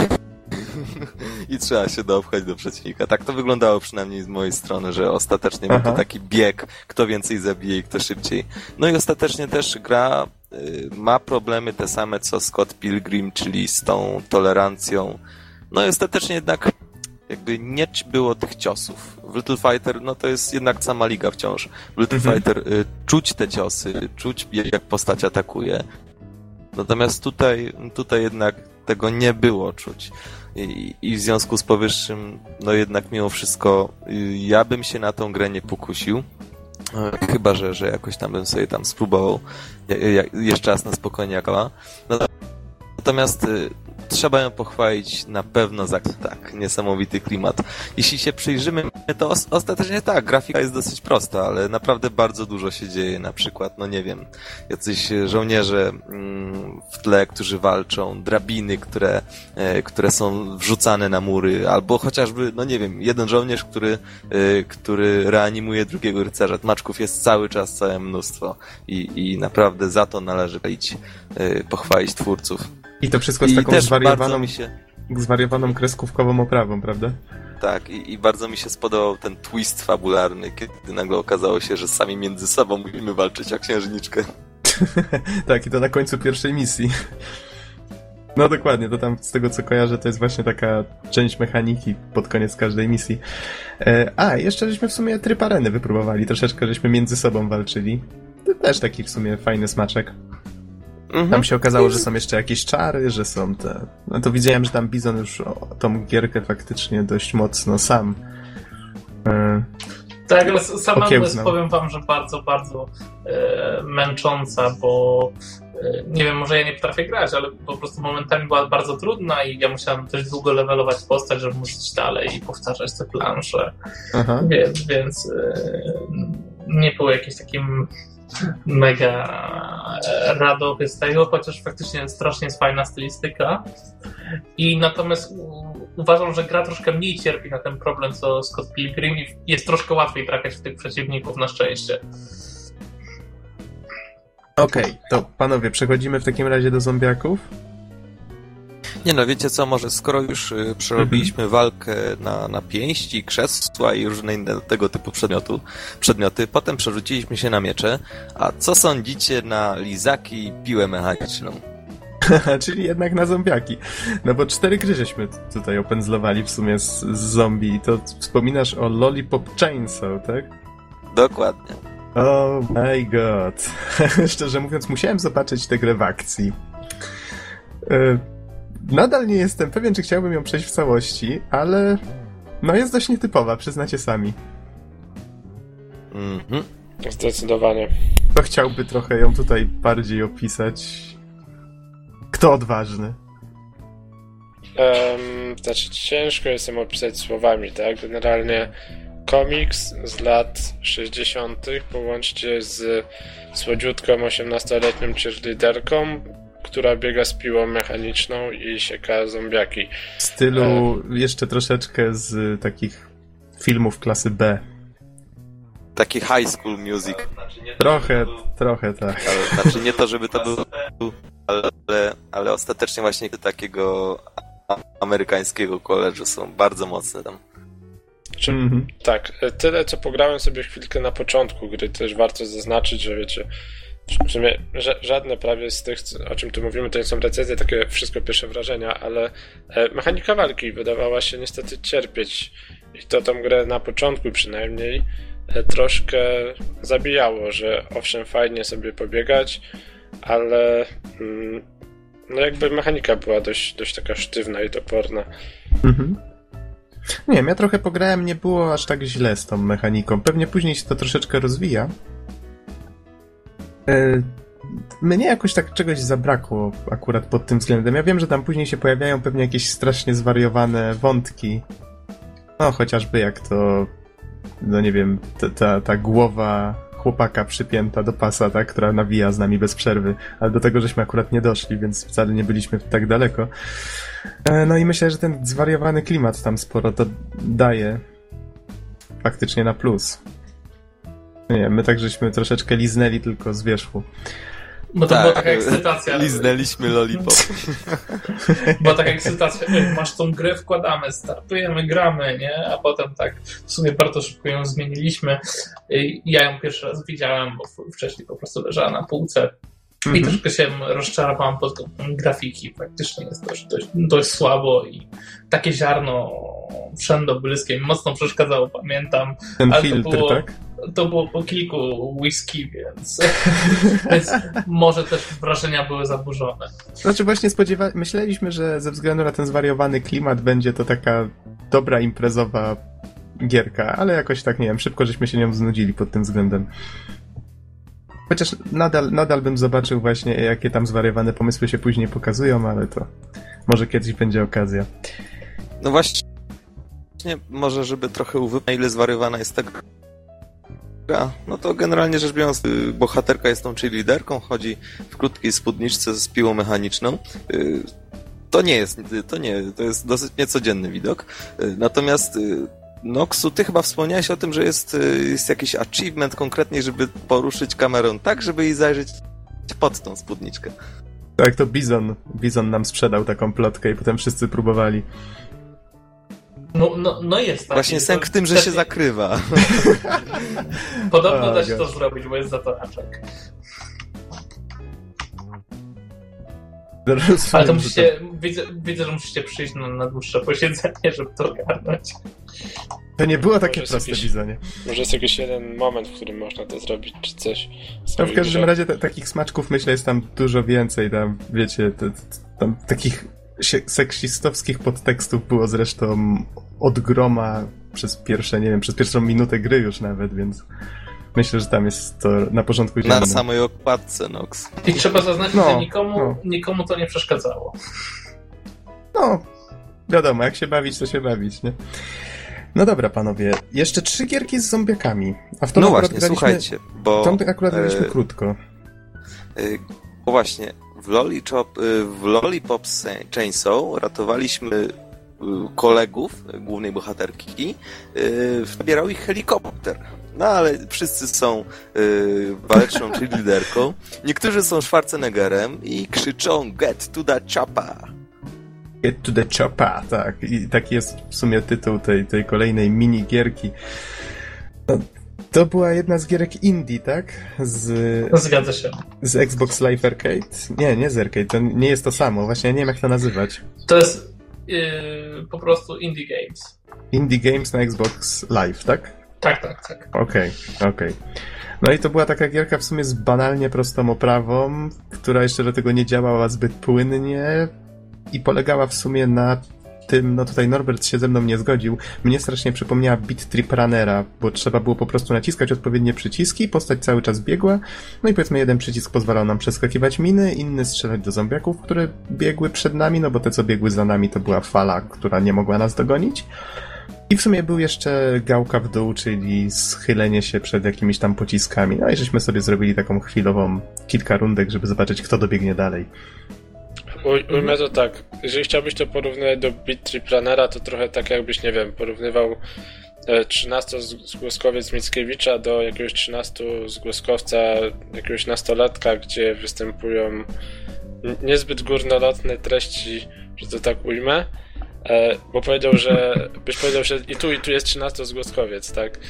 [LAUGHS] i trzeba się dopchać do przeciwnika. Tak to wyglądało przynajmniej z mojej strony, że ostatecznie był to taki bieg, kto więcej zabije i kto szybciej. No i ostatecznie też gra y, ma problemy te same co Scott Pilgrim, czyli z tą tolerancją No i ostatecznie jednak jakby nie było tych ciosów. W Little Fighter, no to jest jednak sama liga wciąż. W Little mhm. Fighter y, czuć te ciosy, czuć jak postać atakuje. Natomiast tutaj, tutaj jednak tego nie było czuć. I, I, w związku z powyższym, no jednak mimo wszystko, y, ja bym się na tą grę nie pokusił. E, chyba, że, że jakoś tam bym sobie tam spróbował jeszcze raz na spokojnie jaka. Natomiast y, trzeba ją pochwalić na pewno za tak, niesamowity klimat. Jeśli się przyjrzymy, to ostatecznie tak, grafika jest dosyć prosta, ale naprawdę bardzo dużo się dzieje. Na przykład, no nie wiem, jacyś żołnierze mm, w tle, którzy walczą, drabiny, które, e, które są wrzucane na mury, albo chociażby, no nie wiem, jeden żołnierz, który, e, który reanimuje drugiego rycerza. Tmaczków jest cały czas całe mnóstwo i, i naprawdę za to należy e, pochwalić twórców. I to wszystko z taką zwariowaną, się... zwariowaną kreskówkową oprawą, prawda? Tak, i, i, bardzo mi się spodobał ten twist fabularny, kiedy nagle okazało się, że sami między sobą musimy walczyć jak księżniczkę. [LAUGHS] tak, i to na końcu pierwszej misji. No dokładnie, to tam z tego co kojarzę, to jest właśnie taka część mechaniki pod koniec każdej misji. E, a, jeszcze żeśmy w sumie tryb areny wypróbowali, troszeczkę żeśmy między sobą walczyli. To też taki w sumie fajny smaczek. Mhm. Tam się okazało, że są jeszcze jakieś czary, że są te... No to widziałem, że tam Bizon już o, tą gierkę faktycznie dość mocno sam e, tak, ale sama powiem wam, że bardzo, bardzo e, męcząca, bo e, nie wiem, może ja nie potrafię grać, ale po prostu momentami była bardzo trudna i ja musiałem dość długo levelować postać, żeby móc iść dalej i powtarzać te plansze. Aha. Więc, więc e, nie było jakimś takim mega e, radowy z tego, chociaż faktycznie strasznie jest fajna stylistyka. I natomiast uważam, że gra troszkę mniej cierpi na ten problem co Scott Pilgrim i jest troszkę łatwiej trafiać w tych przeciwników na szczęście. Okej, okay, to panowie, przechodzimy w takim razie do zombiaków. Nie no, wiecie co, może skoro już y, przerobiliśmy mhm. walkę na, na pięści, krzesła i różne inne tego typu przedmiotu, przedmioty, potem przerzuciliśmy się na miecze, a co sądzicie na lizaki i piłę mechaniczną? [LAUGHS] Czyli jednak na zombiaki. No bo cztery gry żeśmy tutaj opędzlowali w sumie z, z zombie i to wspominasz o Lollipop Chainsaw, tak? Dokładnie. Oh my god. [LAUGHS] Szczerze mówiąc, musiałem zobaczyć tę grę w akcji. Y Nadal nie jestem pewien, czy chciałbym ją przejść w całości, ale no jest dość nietypowa, przyznacie sami. Mhm. Zdecydowanie. Kto chciałby trochę ją tutaj bardziej opisać? Kto odważny? Um, znaczy ciężko jest ją opisać słowami, tak? Generalnie komiks z lat 60. połączcie z słodziutką 18-letnią cheerleaderką, która biega z piłą mechaniczną i sieka zombiaki. W stylu e... jeszcze troszeczkę z takich filmów klasy B. Taki high school music. Trochę, trochę tak. Ale, znaczy nie to, żeby to był, ale, ale ostatecznie właśnie takiego amerykańskiego koledżu są bardzo mocne tam. Czy, mm -hmm. Tak, tyle co pograłem sobie chwilkę na początku gry, też warto zaznaczyć, że wiecie, w sumie żadne prawie z tych, o czym tu mówimy, to nie są recenzje, takie wszystko pierwsze wrażenia, ale e, mechanika walki wydawała się niestety cierpieć. I to tą grę na początku przynajmniej e, troszkę zabijało, że owszem, fajnie sobie pobiegać, ale mm, no jakby mechanika była dość, dość taka sztywna i toporna. Mhm. Nie wiem, ja trochę pograłem, nie było aż tak źle z tą mechaniką. Pewnie później się to troszeczkę rozwija, mnie jakoś tak czegoś zabrakło akurat pod tym względem. Ja wiem, że tam później się pojawiają pewnie jakieś strasznie zwariowane wątki. No, chociażby jak to, no nie wiem, ta, ta, ta głowa chłopaka przypięta do pasa, tak, która nawija z nami bez przerwy, ale do tego żeśmy akurat nie doszli, więc wcale nie byliśmy tak daleko. E, no i myślę, że ten zwariowany klimat tam sporo to daje faktycznie na plus. Nie, my tak żeśmy troszeczkę liznęli tylko z wierzchu. Bo to tak, [LAUGHS] [LAUGHS] była taka ekscytacja. Liznęliśmy lollipop. była taka ekscytacja, masz tą grę, wkładamy, startujemy, gramy, nie? A potem tak w sumie bardzo szybko ją zmieniliśmy. Ja ją pierwszy raz widziałem, bo wcześniej po prostu leżała na półce I mhm. troszkę się rozczarowałem pod kątem grafiki. Faktycznie jest dość, dość, dość słabo i takie ziarno wszędobylskie mi mocno przeszkadzało, pamiętam. Ten filtr, to było, tak? To było po kilku whisky, więc, [LAUGHS] więc może też wrażenia były zaburzone. Znaczy właśnie spodziewa... myśleliśmy, że ze względu na ten zwariowany klimat będzie to taka dobra imprezowa gierka, ale jakoś tak, nie wiem, szybko żeśmy się nią znudzili pod tym względem. Chociaż nadal, nadal bym zobaczył właśnie, jakie tam zwariowane pomysły się później pokazują, ale to może kiedyś będzie okazja. No właśnie, może żeby trochę uwypnąć, ile zwariowana jest ta no to generalnie rzecz biorąc, y, bohaterka jest tą czyli liderką, chodzi w krótkiej spódniczce z piłą mechaniczną. Y, to nie jest, to nie, to jest dosyć niecodzienny widok. Y, natomiast Noxu, ty chyba wspomniałeś o tym, że jest, jest jakiś achievement konkretnie, żeby poruszyć kamerą tak, żeby jej zajrzeć pod tą spódniczkę. Tak, to Bizon, Bizon nam sprzedał taką plotkę i potem wszyscy próbowali. No, no, no jest tak. Właśnie sęk w tym, że się zakrywa. [LAUGHS] Podobno da się to zrobić, bo jest zatoraczek. Ale to musicie, widzę, widzę, że musicie przyjść na, na dłuższe [LAUGHS] posiedzenie, żeby to ogarnąć. To nie było takie może proste jakiś, Może jest jakiś jeden moment, w którym można to zrobić, czy coś. No w każdym razie takich smaczków myślę jest tam dużo więcej, tam wiecie, tam takich seksistowskich podtekstów było zresztą od groma przez pierwsze, nie wiem, przez pierwszą minutę gry już nawet, więc myślę, że tam jest to na porządku dziennym. Na samej okładce, Nox. I trzeba zaznaczyć, no, że nikomu, no. nikomu to nie przeszkadzało. No, wiadomo, jak się bawić, to się bawić, nie? No dobra, panowie, jeszcze trzy gierki z zombiakami. A w tą no właśnie, graliśmy, słuchajcie, bo... Tą akurat graliśmy e... krótko. E... Bo właśnie, w Lollipop, e, w Lollipop Chainsaw ratowaliśmy e, kolegów głównej bohaterki, wybierał ich helikopter. No ale wszyscy są yy, waleczną liderką. Niektórzy są Schwarzeneggerem i krzyczą Get to the chopper. Get to the chopper, tak. I taki jest w sumie tytuł tej, tej kolejnej minigierki. No, to była jedna z gierek indie, tak? Z, Zgadza się. Z Xbox Live Arcade? Nie, nie z Arcade, to nie jest to samo. Właśnie ja nie wiem, jak to nazywać. To jest yy, po prostu Indie Games. Indie Games na Xbox Live, tak? Tak, tak, tak. Okej, okay, okej. Okay. No i to była taka gierka w sumie z banalnie prostą oprawą, która jeszcze do tego nie działała zbyt płynnie i polegała w sumie na tym, no tutaj Norbert się ze mną nie zgodził, mnie strasznie przypomniała Beat Trip Runnera, bo trzeba było po prostu naciskać odpowiednie przyciski, postać cały czas biegła, no i powiedzmy jeden przycisk pozwalał nam przeskakiwać miny, inny strzelać do zombiaków, które biegły przed nami, no bo te co biegły za nami to była fala, która nie mogła nas dogonić. I w sumie był jeszcze gałka w dół, czyli schylenie się przed jakimiś tam pociskami. No i żeśmy sobie zrobili taką chwilową kilka rundek, żeby zobaczyć, kto dobiegnie dalej. Ujmę to tak, jeżeli chciałbyś to porównać do Beat Trip Runnera, to trochę tak jakbyś, nie wiem, porównywał 13-zgłoskowiec e, Mickiewicza do jakiegoś 13-zgłoskowca, jakiegoś nastolatka, gdzie występują niezbyt górnolotne treści, że to tak ujmę. E, bo powiedział, że byś powiedział, że i tu, i tu jest 13 zgłoskowiec, tak? [LAUGHS]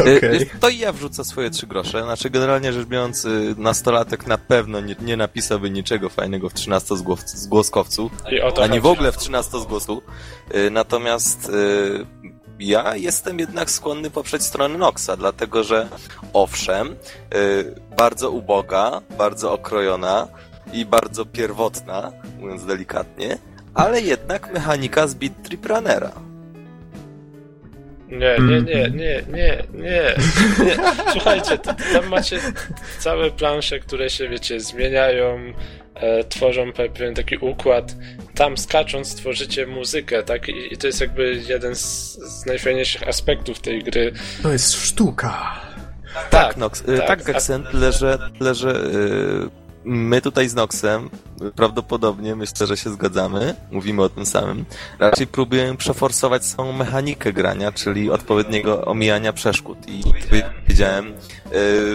Okay. To i ja wrzucę swoje trzy grosze. Znaczy, generalnie rzecz biorąc, y, nastolatek na pewno nie, nie napisałby niczego fajnego w 13 zgłoskowcu, a nie w ogóle w 13 zgłosku. Y, natomiast y, ja jestem jednak skłonny poprzeć stronę Noxa, dlatego że owszem, bardzo uboga, bardzo okrojona i bardzo pierwotna, mówiąc delikatnie, ale jednak mechanika z Beat Trip Runnera. Nie, nie, nie, nie, nie, nie, nie. Słuchajcie, tam macie całe plansze, które się, wiecie, zmieniają, e, tworzą pewien taki układ. Tam skacząc tworzycie muzykę, tak? I, i to jest jakby jeden z, z, najfajniejszych aspektów tej gry. To jest sztuka. Tak, tak, Nox, tak, tak Geksen, tyle, że, tyle, że yy my tutaj z Noxem prawdopodobnie myślę, że się zgadzamy, mówimy o tym samym. Raczej próbujemy przeforsować samą mechanikę grania, czyli odpowiedniego omijania przeszkód. I powiedziałem, y,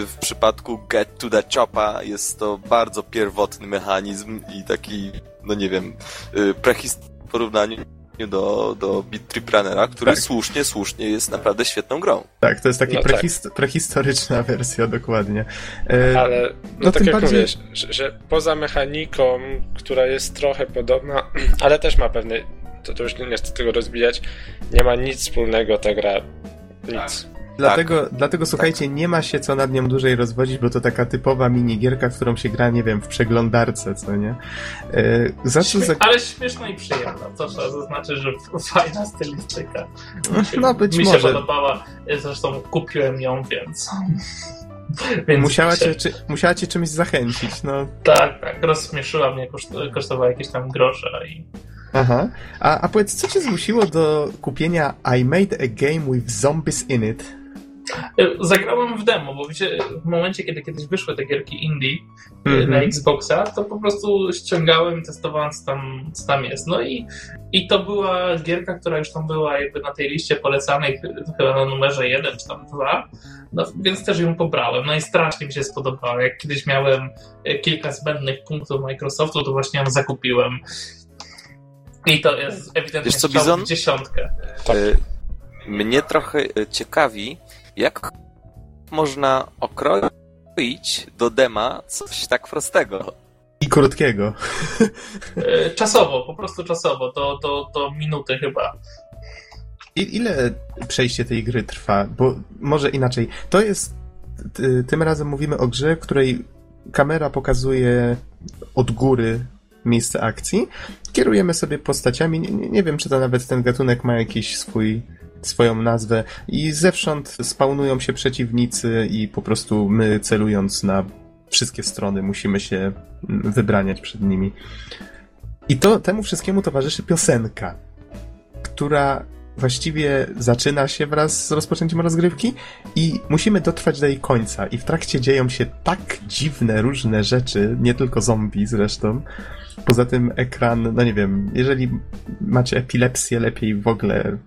w przypadku Get to the Chopa jest to bardzo pierwotny mechanizm i taki, no nie wiem, y, prehist w porównaniu stopniu do, do Beat Trip Runnera, który tak. słusznie, słusznie jest naprawdę świetną grą. Tak, to jest taka no prehist tak. prehistoryczna [LAUGHS] wersja, dokładnie. E, Ale, no, no tak jak bardziej... mówisz, że, że, poza mechaniką, która jest trochę podobna, [CLEARS THROAT] ale też ma pewne, to, to już nie chcę tego rozbijać, nie ma nic wspólnego ta gra. Nic. Tak. Dlatego, tak. dlatego słuchajcie, tak. nie ma się co nad nią dłużej rozwodzić, bo to taka typowa minigierka, w którą się gra, nie wiem, w przeglądarce, co nie? Yy, za co za... Ale śmieszna i przyjemna, to trzeba zaznaczyć, że [LAUGHS] fajna stylistyka. no być mi może. Mi się podobała, zresztą kupiłem ją, więc... [LAUGHS] Więc musiała, cię, czy, musiała cię czymś zachęcić, no. Tak, tak, rozśmieszyła mnie, kosztowała jakieś tam grosze i... Aha. A, a powiedz, co cię zmusiło do kupienia I made a game with zombies in it? E, zagrałem w demo, bo wiecie, w momencie, kiedy kiedyś wyszły te gierki indie mm -hmm. na Xboxa, to po prostu ściągałem, testowałem, co tam, co tam jest. No i, i to była gierka, która już tam była jakby na tej liście polecanej, chyba na numerze 1 czy tam 2, no, więc też ją pobrałem. No i strasznie mi się spodobało. Jak kiedyś miałem e, kilka zbędnych punktów Microsoftu, to właśnie ją zakupiłem. I to jest ewidentnie Wiesz co, Bizon? dziesiątkę. Tak. Mnie trochę ciekawi, jak można okroić do dema coś tak prostego? I krótkiego. E, czasowo, po prostu czasowo, do, do, do minuty chyba. I, ile przejście tej gry trwa? Bo może inaczej. To jest. Tym razem mówimy o grze, w której kamera pokazuje od góry miejsce akcji. Kierujemy sobie postaciami. Nie, nie, nie wiem, czy to nawet ten gatunek ma jakiś swój swoją nazwę i zewsząd spawnują się przeciwnicy i po prostu my celując na wszystkie strony musimy się wybraniać przed nimi. I to temu wszystkiemu towarzyszy piosenka, która właściwie zaczyna się wraz z rozpoczęciem rozgrywki i musimy dotrwać do jej końca. I w trakcie dzieją się tak dziwne, różne rzeczy, nie tylko zombie zresztą. Poza tym ekran, no nie wiem, jeżeli macie epilepsję, lepiej w ogóle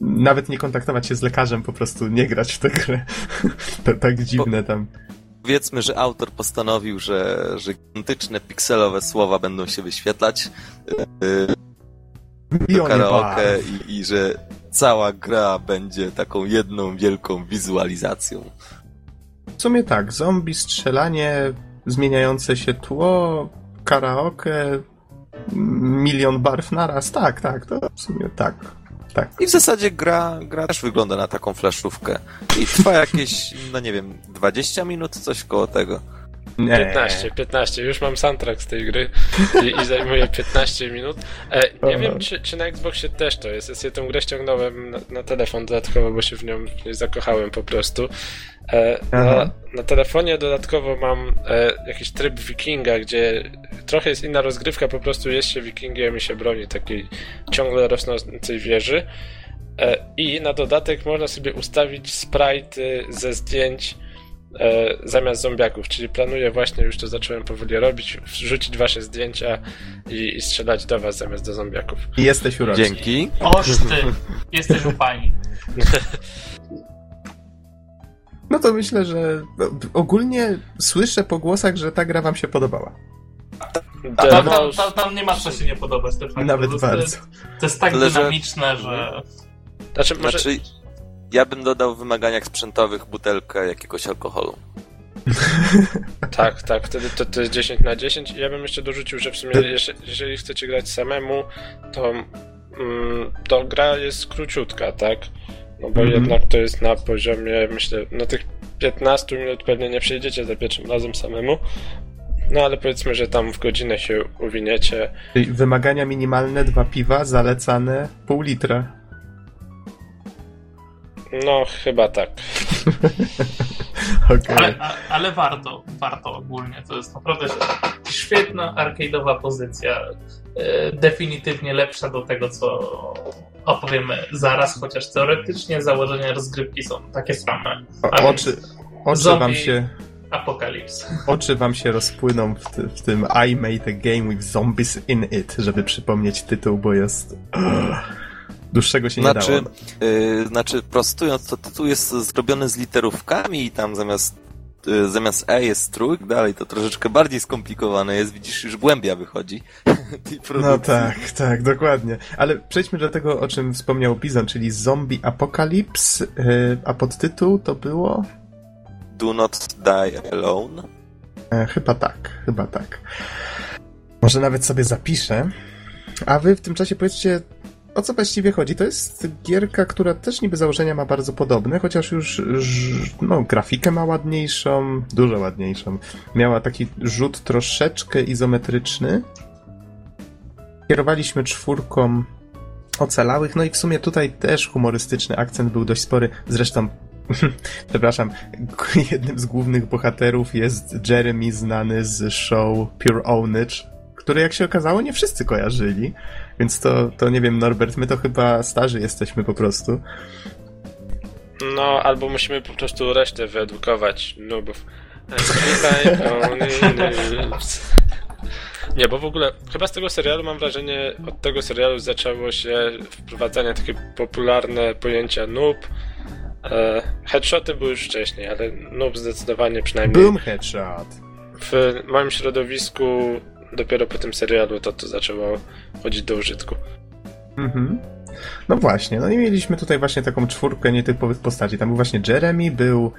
nawet nie kontaktować się z lekarzem, po prostu nie grać w tę grę. [LAUGHS] to tak dziwne tam. Powiedzmy, że autor postanowił, że, że gigantyczne pikselowe słowa będą się wyświetlać yy, do karaoke i, i że cała gra będzie taką jedną wielką wizualizacją. W sumie tak, zombie, strzelanie, zmieniające się tło, karaoke, milion barw naraz, tak, tak, to w sumie tak. Tak. I w zasadzie gra, gra też wygląda na taką flaszówkę. I trwa jakieś, no nie wiem, 20 minut, coś koło tego. Nie. 15, 15. Już mam soundtrack z tej gry i, i zajmuje 15 minut. E, nie wiem, czy, czy, na Xboxie też to jest. Ja tę grę ściągnąłem na, na, telefon dodatkowo, bo się w nią nie zakochałem po prostu. E, na, na, telefonie dodatkowo mam e, jakiś tryb wikinga, gdzie trochę jest inna rozgrywka, po prostu jest się wikingiem i się broni takiej ciągle rosnącej wieży. E, I na dodatek można sobie ustawić sprite ze zdjęć e, zamiast zombiaków, czyli planuję właśnie, już to zacząłem powoli robić, wrzucić wasze zdjęcia i, i strzelać do was zamiast do zombiaków. I jesteś uroczy. Dzięki. Oż ty, jesteś upajny. No to myślę, że ogólnie słyszę po głosach, że ta gra wam się podobała. Tam, tam, tam, tam nie ma co się nie podobać. Nawet to, bardzo. To jest, to jest tak dynamiczne, że... że... Znaczy, może... znaczy, ja bym dodał w wymaganiach sprzętowych butelkę jakiegoś alkoholu. [LAUGHS] tak, tak, wtedy to, to jest 10 na 10 i ja bym jeszcze dorzucił, że w sumie jeżeli, jeżeli chcecie grać samemu, to, mm, to gra jest króciutka, tak? No bo mm -hmm. jednak to jest na poziomie, myślę, na tych 15 minut pewnie nie przejdziecie za pierwszym razem samemu. No ale powiedzmy, że tam w godzinę się uwiniecie. Wymagania minimalne, dwa piwa, zalecane pół litra. No, chyba tak. [LAUGHS] okay. ale, ale warto, warto ogólnie. To jest naprawdę świetna arcade'owa pozycja. E, definitywnie lepsza do tego, co opowiemy zaraz, chociaż teoretycznie założenia rozgrywki są takie same. Oczy, oczy wam się... Apokalips. Oczy wam się rozpłyną w, ty, w, tym I made a game with zombies in it, żeby przypomnieć tytuł, bo jest... Dłuższego się znaczy, nie dało. Yy, znaczy, prostując, to tytuł jest zrobiony z literówkami i tam zamiast yy, zamiast E jest trójk, dalej to troszeczkę bardziej skomplikowane jest, widzisz, już głębia wychodzi. [LAUGHS] No tak, tak, dokładnie. Ale przejdźmy do tego, o czym wspomniał Bizon, czyli Zombie Apocalypse, yy, a podtytuł to było? Do Not Die Alone? E, chyba tak, chyba tak. Może nawet sobie zapiszę. A wy w tym czasie powiedzcie, o co właściwie chodzi? To jest gierka, która też niby założenia ma bardzo podobne, chociaż już no, grafikę ma ładniejszą, dużo ładniejszą. Miała taki rzut troszeczkę izometryczny. Kierowaliśmy czwórką ocalałych, no i w sumie tutaj też humorystyczny akcent był dość spory. Zresztą, [LAUGHS] przepraszam, [LAUGHS] jednym z głównych bohaterów jest Jeremy znany z show Pure Ownage, które jak się okazało nie wszyscy kojarzyli. Więc to, to nie wiem, Norbert, my to chyba starzy jesteśmy po prostu. No, albo musimy po prostu resztę wyedukować nubów. Nie, bo w ogóle chyba z tego serialu mam wrażenie, od tego serialu zaczęło się wprowadzanie takie popularne pojęcia noob. E, headshoty były już wcześniej, ale noob zdecydowanie przynajmniej. Boom headshot. W moim środowisku dopiero po tym serialu to, to zaczęło chodzić do użytku. Mhm. No właśnie, no i mieliśmy tutaj właśnie taką czwórkę nietypowych postaci. Tam był właśnie Jeremy, był...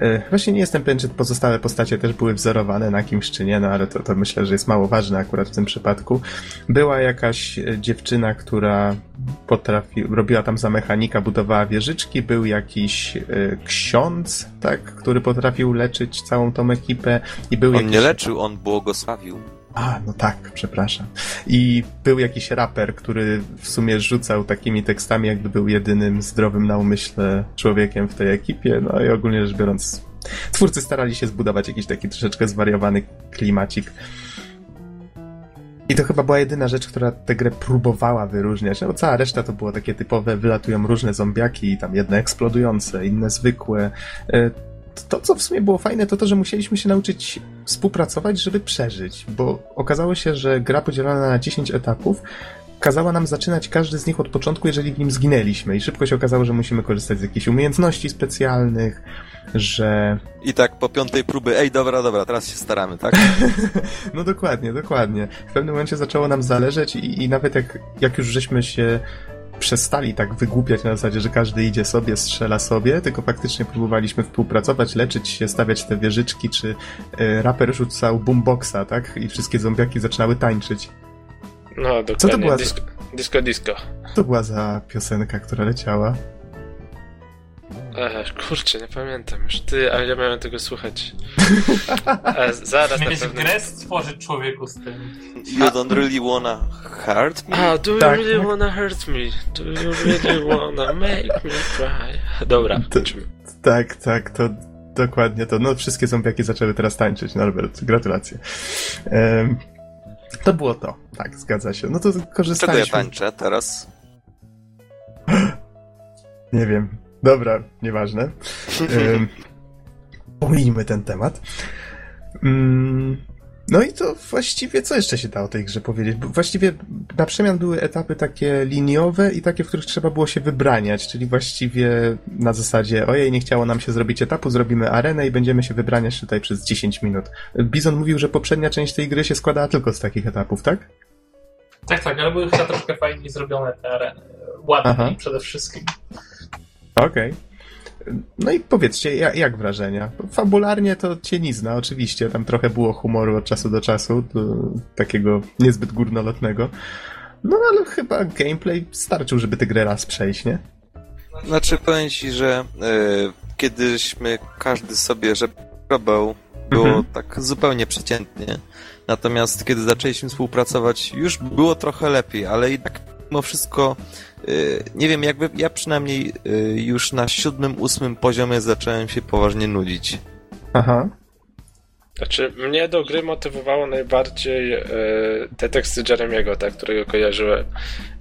E, właśnie nie jestem pewien, czy pozostałe postacie też były wzorowane na kimś czy nie, no ale to, to myślę, że jest mało ważne akurat w tym przypadku. Była jakaś e, dziewczyna, która potrafi, robiła tam za mechanika, budowała wieżyczki, był jakiś e, ksiądz, tak, który potrafił leczyć całą tą ekipę i był On jakiś... nie leczył, on błogosławił. A, no tak, przepraszam. I był jakiś raper, który w sumie rzucał takimi tekstami, jakby był jedynym zdrowym na umyśle człowiekiem w tej ekipie. No i ogólnie rzecz biorąc, twórcy starali się zbudować jakiś taki troszeczkę zwariowany klimacik. I to chyba była jedyna rzecz, która tę grę próbowała wyróżniać. No, cała reszta to było takie typowe, wylatują różne zombiaki, tam jedne eksplodujące, inne zwykłe. To, co w sumie było fajne, to to, że musieliśmy się nauczyć współpracować, żeby przeżyć, bo okazało się, że gra podzielona na 10 etapów kazała nam zaczynać każdy z nich od początku, jeżeli w nim zginęliśmy i szybko się okazało, że musimy korzystać z jakichś umiejętności specjalnych, że... I tak po piątej próby, ej, dobra, dobra, teraz się staramy, tak? [LAUGHS] no dokładnie, dokładnie. W pewnym momencie zaczęło nam zależeć i, i nawet jak, jak już żeśmy się przestali tak wygłupiać na zasadzie, że każdy idzie sobie, strzela sobie, tylko faktycznie próbowaliśmy współpracować, leczyć się, stawiać te wieżyczki, czy y, raper rzucał boomboxa, tak? I wszystkie zombiaki zaczynały tańczyć. No, dokładnie. Co to była za... disco, disco. To była za piosenka, która leciała. Ech, kurczę, nie pamiętam już. Ty, ale ja miałem tego słuchać. [LAUGHS] E, zaraz Miałeś na pewno... grę stworzyć człowieku z tym. You don't really wanna hurt me? Ah, do you tak. really wanna hurt me? Do you really wanna make me cry? Dobra, kończymy. Tak, tak, to dokładnie to. No, wszystkie zombiaki zaczęły teraz tańczyć, Norbert. Gratulacje. Um, to było to. Tak, zgadza się. No to korzystaliśmy... Czego ja tańczę teraz? [GASPS] Nie wiem. Dobra, nieważne. [LAUGHS] Pomijmy ten temat. Mm, no i to właściwie co jeszcze się da o tej grze powiedzieć? Właściwie na przemian były etapy takie liniowe i takie, w których trzeba było się wybraniać, czyli właściwie na zasadzie ojej, nie chciało nam się zrobić etapu, zrobimy arenę i będziemy się wybraniać tutaj przez 10 minut. Bizon mówił, że poprzednia część tej gry się składała tylko z takich etapów, tak? Tak, tak, ale były chyba troszkę fajniej zrobione te areny. Ładniej przede wszystkim. Okej. Okay. No i powiedzcie, jak, jak, wrażenia? Fabularnie to cienizna, oczywiście. Tam trochę było humoru od czasu do czasu, do takiego niezbyt górnolotnego. No ale chyba gameplay starczył, żeby tę grę raz przejść, nie? Znaczy, powiem ci, że yy, kiedyśmy każdy sobie żebrował, było mhm. tak zupełnie przeciętnie. Natomiast kiedy zaczęliśmy współpracować, już było trochę lepiej, ale i tak mimo wszystko Y, nie wiem, jakby ja przynajmniej y, już na siódmym, ósmym poziomie zacząłem się poważnie nudzić. Aha. Znaczy, mnie do gry motywowało najbardziej e, te teksty Jeremiego, tak, którego kojarzyłem.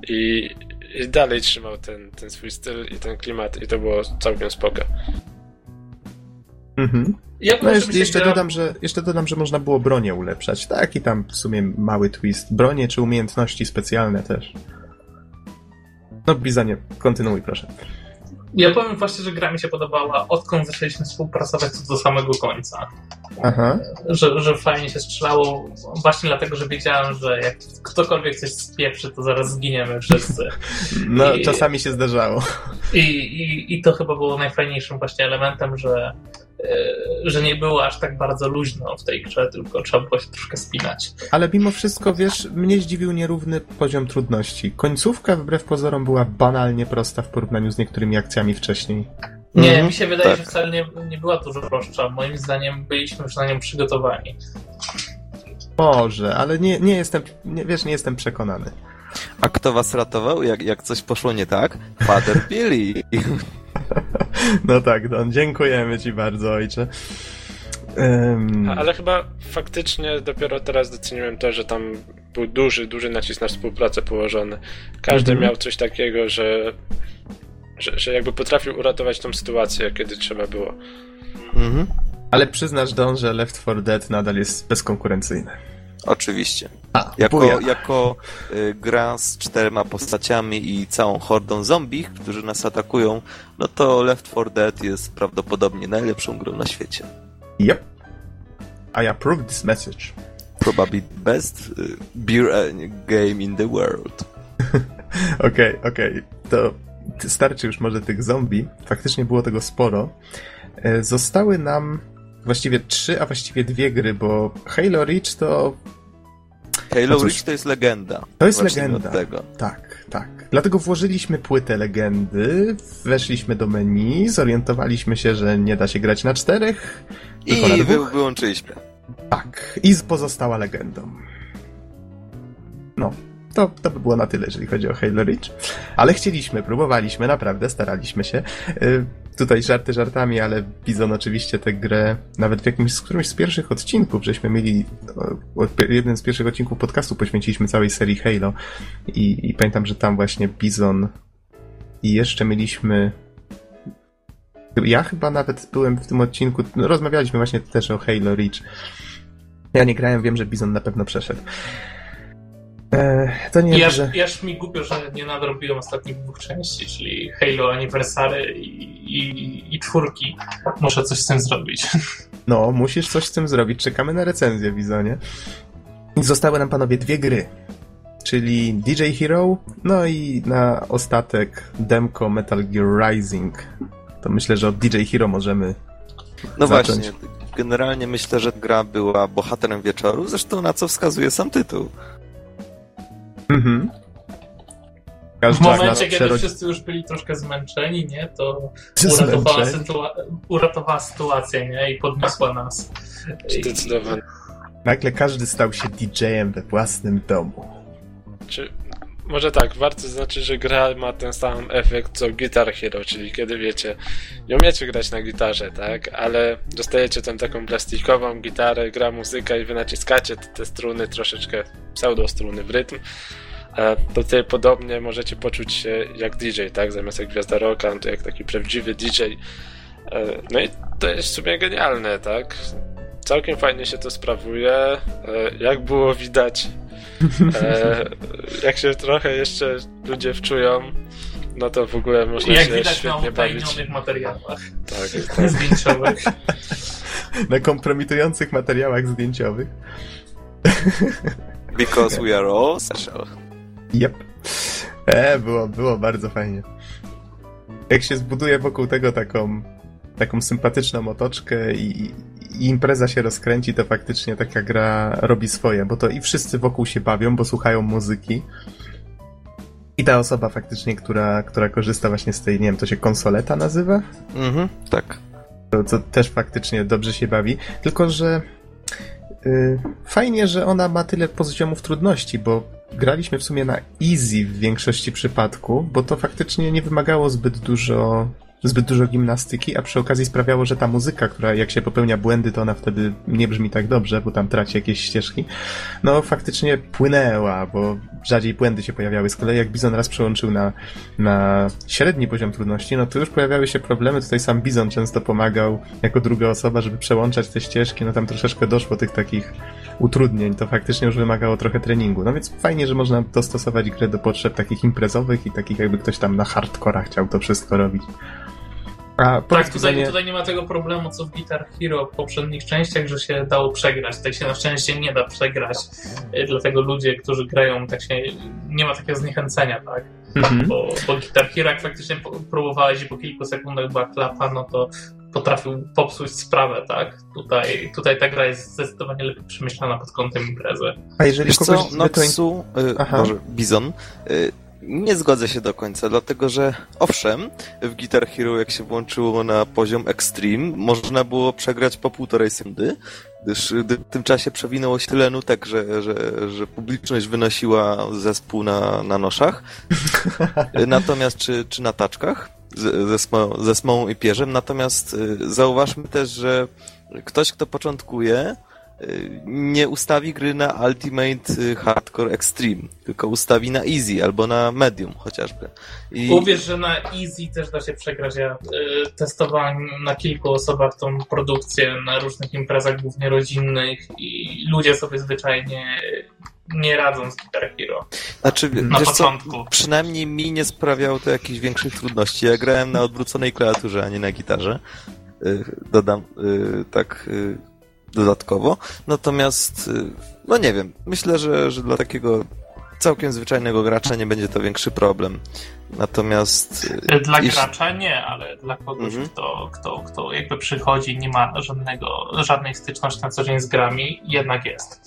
I, I, dalej trzymał ten, ten swój styl i ten klimat, i to było całkiem spoko. Mhm. Ja no jeszcze, jeszcze, dodam, że, jeszcze dodam, że można było bronię ulepszać. Tak, i tam w sumie mały twist. Bronie czy umiejętności specjalne też. No, Bizanie, kontynuuj proszę. Ja powiem właśnie, że gra mi się podobała, odkąd zaczęliśmy współpracować co do samego końca. Aha. Że, że fajnie się strzelało, właśnie dlatego, że wiedziałem, że jak ktokolwiek coś spieprzy, to zaraz zginiemy wszyscy. [LAUGHS] No, I, czasami się zdarzało. I, i, I to chyba było najfajniejszym właśnie elementem, że że nie było aż tak bardzo luźno w tej grze, tylko trzeba było się troszkę spinać. Ale mimo wszystko, wiesz, mnie zdziwił nierówny poziom trudności. Końcówka wbrew pozorom była banalnie prosta w porównaniu z niektórymi akcjami wcześniej. Nie, mhm, mi się wydaje, tak. że wcale nie, nie była dużo prostsza. Moim zdaniem byliśmy już na nią przygotowani. Może, ale nie, nie jestem, nie, wiesz, nie jestem przekonany. A kto was ratował, jak, jak coś poszło nie tak? Father Billy. [LAUGHS] No tak, Don, dziękujemy ci bardzo, ojcze. Um... Ale chyba faktycznie dopiero teraz doceniłem to, że tam był duży, duży nacisk na współpracę położony. Każdy mhm. miał coś takiego, że, że, że jakby potrafił uratować tą sytuację, kiedy trzeba było. Mhm. Ale przyznasz, Don, że Left 4 Dead nadal jest bezkonkurencyjny. Oczywiście. A, jako jako y, gra z czterema postaciami i całą hordą zombie, którzy nas atakują, no to Left 4 Dead jest prawdopodobnie najlepszą grą na świecie. Yep. I approve this message. Probably best y, beer game in the world. [LAUGHS] Okej, okej. Okay, okay. To starczy już może tych zombie. Faktycznie było tego sporo. E, zostały nam właściwie trzy, a właściwie dwie gry, bo Halo Reach to... Halo cóż, Reach to jest legenda. To jest legenda. Tego. Tak. Dlatego włożyliśmy płytę legendy, weszliśmy do menu, zorientowaliśmy się, że nie da się grać na czterech, I na dwóch. wyłączyliśmy. Tak, i pozostała legendą. No, to, to by było na tyle, jeżeli chodzi o Halo Reach. Ale chcieliśmy, próbowaliśmy, naprawdę, staraliśmy się. Y, tutaj żarty żartami, ale Bizon oczywiście tę grę, nawet w jakimś, z którymś z pierwszych odcinków, żeśmy mieli, jeden z pierwszych odcinków podcastu poświęciliśmy całej serii Halo i, i pamiętam, że tam właśnie Bizon i jeszcze mieliśmy ja chyba nawet byłem w tym odcinku, no, rozmawialiśmy właśnie też o Halo Reach. Ja nie grałem, wiem, że Bizon na pewno przeszedł. E, to nie ja, że... ja mi głupio, że nie nadrobiłem ostatnich dwóch części, czyli Halo Anniversary i, i, i czwórki. Muszę coś z tym zrobić. [LAUGHS] No, musisz coś z tym zrobić. Czekamy na recenzję, Wizonie. Zostały nam, panowie, dwie gry. Czyli DJ Hero, no i na ostatek demko Metal Gear Rising. To myślę, że od DJ Hero możemy No zacząć. właśnie, generalnie myślę, że gra była bohaterem wieczoru, zresztą na co wskazuje sam tytuł. Mhm. w momencie, kiedy wszyscy już byli troszkę zmęczeni, nie, to uratowała, sytua uratowała sytuację, nie, i podniosła nas. Zdecydowanie. Nagle każdy stał się DJ-em we własnym domu. Czy może tak, warto zaznaczyć, że gra ma ten sam efekt co Guitar Hero, czyli kiedy wiecie, nie umiecie grać na gitarze, tak, ale dostajecie tam taką plastikową gitarę, gra muzyka i wy naciskacie te, struny, troszeczkę pseudo struny w rytm, to tutaj podobnie możecie poczuć się jak DJ, tak, zamiast jak gwiazda rocka, no to jak taki prawdziwy DJ. E, no i to jest w sumie genialne, tak. Całkiem fajnie się to sprawuje. E, jak było widać, E, jak się trochę jeszcze ludzie wczują, no to w ogóle można jak się widać świetnie na bawić. materiałach tak, [LAUGHS] tak. zdjęciowych. na kompromitujących materiałach zdjęciowych. Because we are all special. Yep. E, było, było bardzo fajnie. Jak się zbuduje wokół tego taką, taką sympatyczną otoczkę i, i impreza się rozkręci, to faktycznie taka gra robi swoje, bo to i wszyscy wokół się bawią, bo słuchają muzyki. I ta osoba faktycznie, która, która korzysta właśnie z tej, nie wiem, to się konsoleta nazywa? Mhm, tak. To, to też faktycznie dobrze się bawi. Tylko, że yy, fajnie, że ona ma tyle poziomów trudności, bo graliśmy w sumie na easy w większości przypadków, bo to faktycznie nie wymagało zbyt dużo zbyt dużo gimnastyki, a przy okazji sprawiało, że ta muzyka, która jak się popełnia błędy, to ona wtedy nie brzmi tak dobrze, bo tam traci jakieś ścieżki. No faktycznie płynęła, bo rzadziej błędy się pojawiały. Z kolei jak Bizon raz przełączył na, na średni poziom trudności, no to już pojawiały się problemy. Tutaj sam Bizon często pomagał jako druga osoba, żeby przełączać te ścieżki. No tam troszeczkę doszło tych takich utrudnień. To faktycznie już wymagało trochę treningu. No więc fajnie, że można dostosować grę do potrzeb takich imprezowych i takich jakby ktoś tam na hardcorach chciał to wszystko robić. A tak, tutaj, nie... tutaj nie ma tego problemu, co w Guitar Hero w poprzednich częściach, że się dało przegrać. Tak się na szczęście nie da przegrać. Y, dlatego ludzie, którzy grają, tak się nie ma takiego zniechęcenia, tak? Mhm. Bo, bo Guitar Hero, jak faktycznie próbowałeś i po kilku sekundach była klapa, no to potrafił popsuć sprawę, tak? Tutaj, tutaj ta gra jest zdecydowanie lepiej przemyślana pod kątem imprezy. A jeżeli Wiesz kogoś... co, Noxu, y, może Bizon, y, nie zgodzę się do końca, dlatego że owszem, w Guitar Hero jak się włączyło na poziom Extreme, można było przegrać po półtorej sekundy, gdyż w tym czasie przewinęło się tyle nutek, że, że, że publiczność wynosiła zespół na, na noszach. [LAUGHS] Natomiast czy, czy na taczkach ze, ze smołą i pierzem. Natomiast y, zauważmy też, że ktoś, kto początkuje, nie ustawi gry na Ultimate y, Hardcore Extreme, tylko ustawi na Easy albo na Medium chociażby. I... Uwierz, że na Easy też da się przegrać. Ja y, testowałem na kilku osobach tą produkcję na różnych imprezach, głównie rodzinnych i ludzie sobie zwyczajnie nie radzą z Guitar Hero. Znaczy, na początku. Co, przynajmniej mi nie sprawiało to jakichś większych trudności. Ja grałem na odwróconej klawiaturze, a nie na gitarze. Y, dodam tak dodatkowo. Natomiast, y, no nie wiem, myślę, że, że dla takiego całkiem zwyczajnego gracza nie będzie to większy problem. Natomiast. Y, dla jeśli... gracza nie, ale dla kogoś, mhm. kto, kto, kto jakby przychodzi, nie ma żadnego, żadnej styczności na co dzień z grami, jednak jest.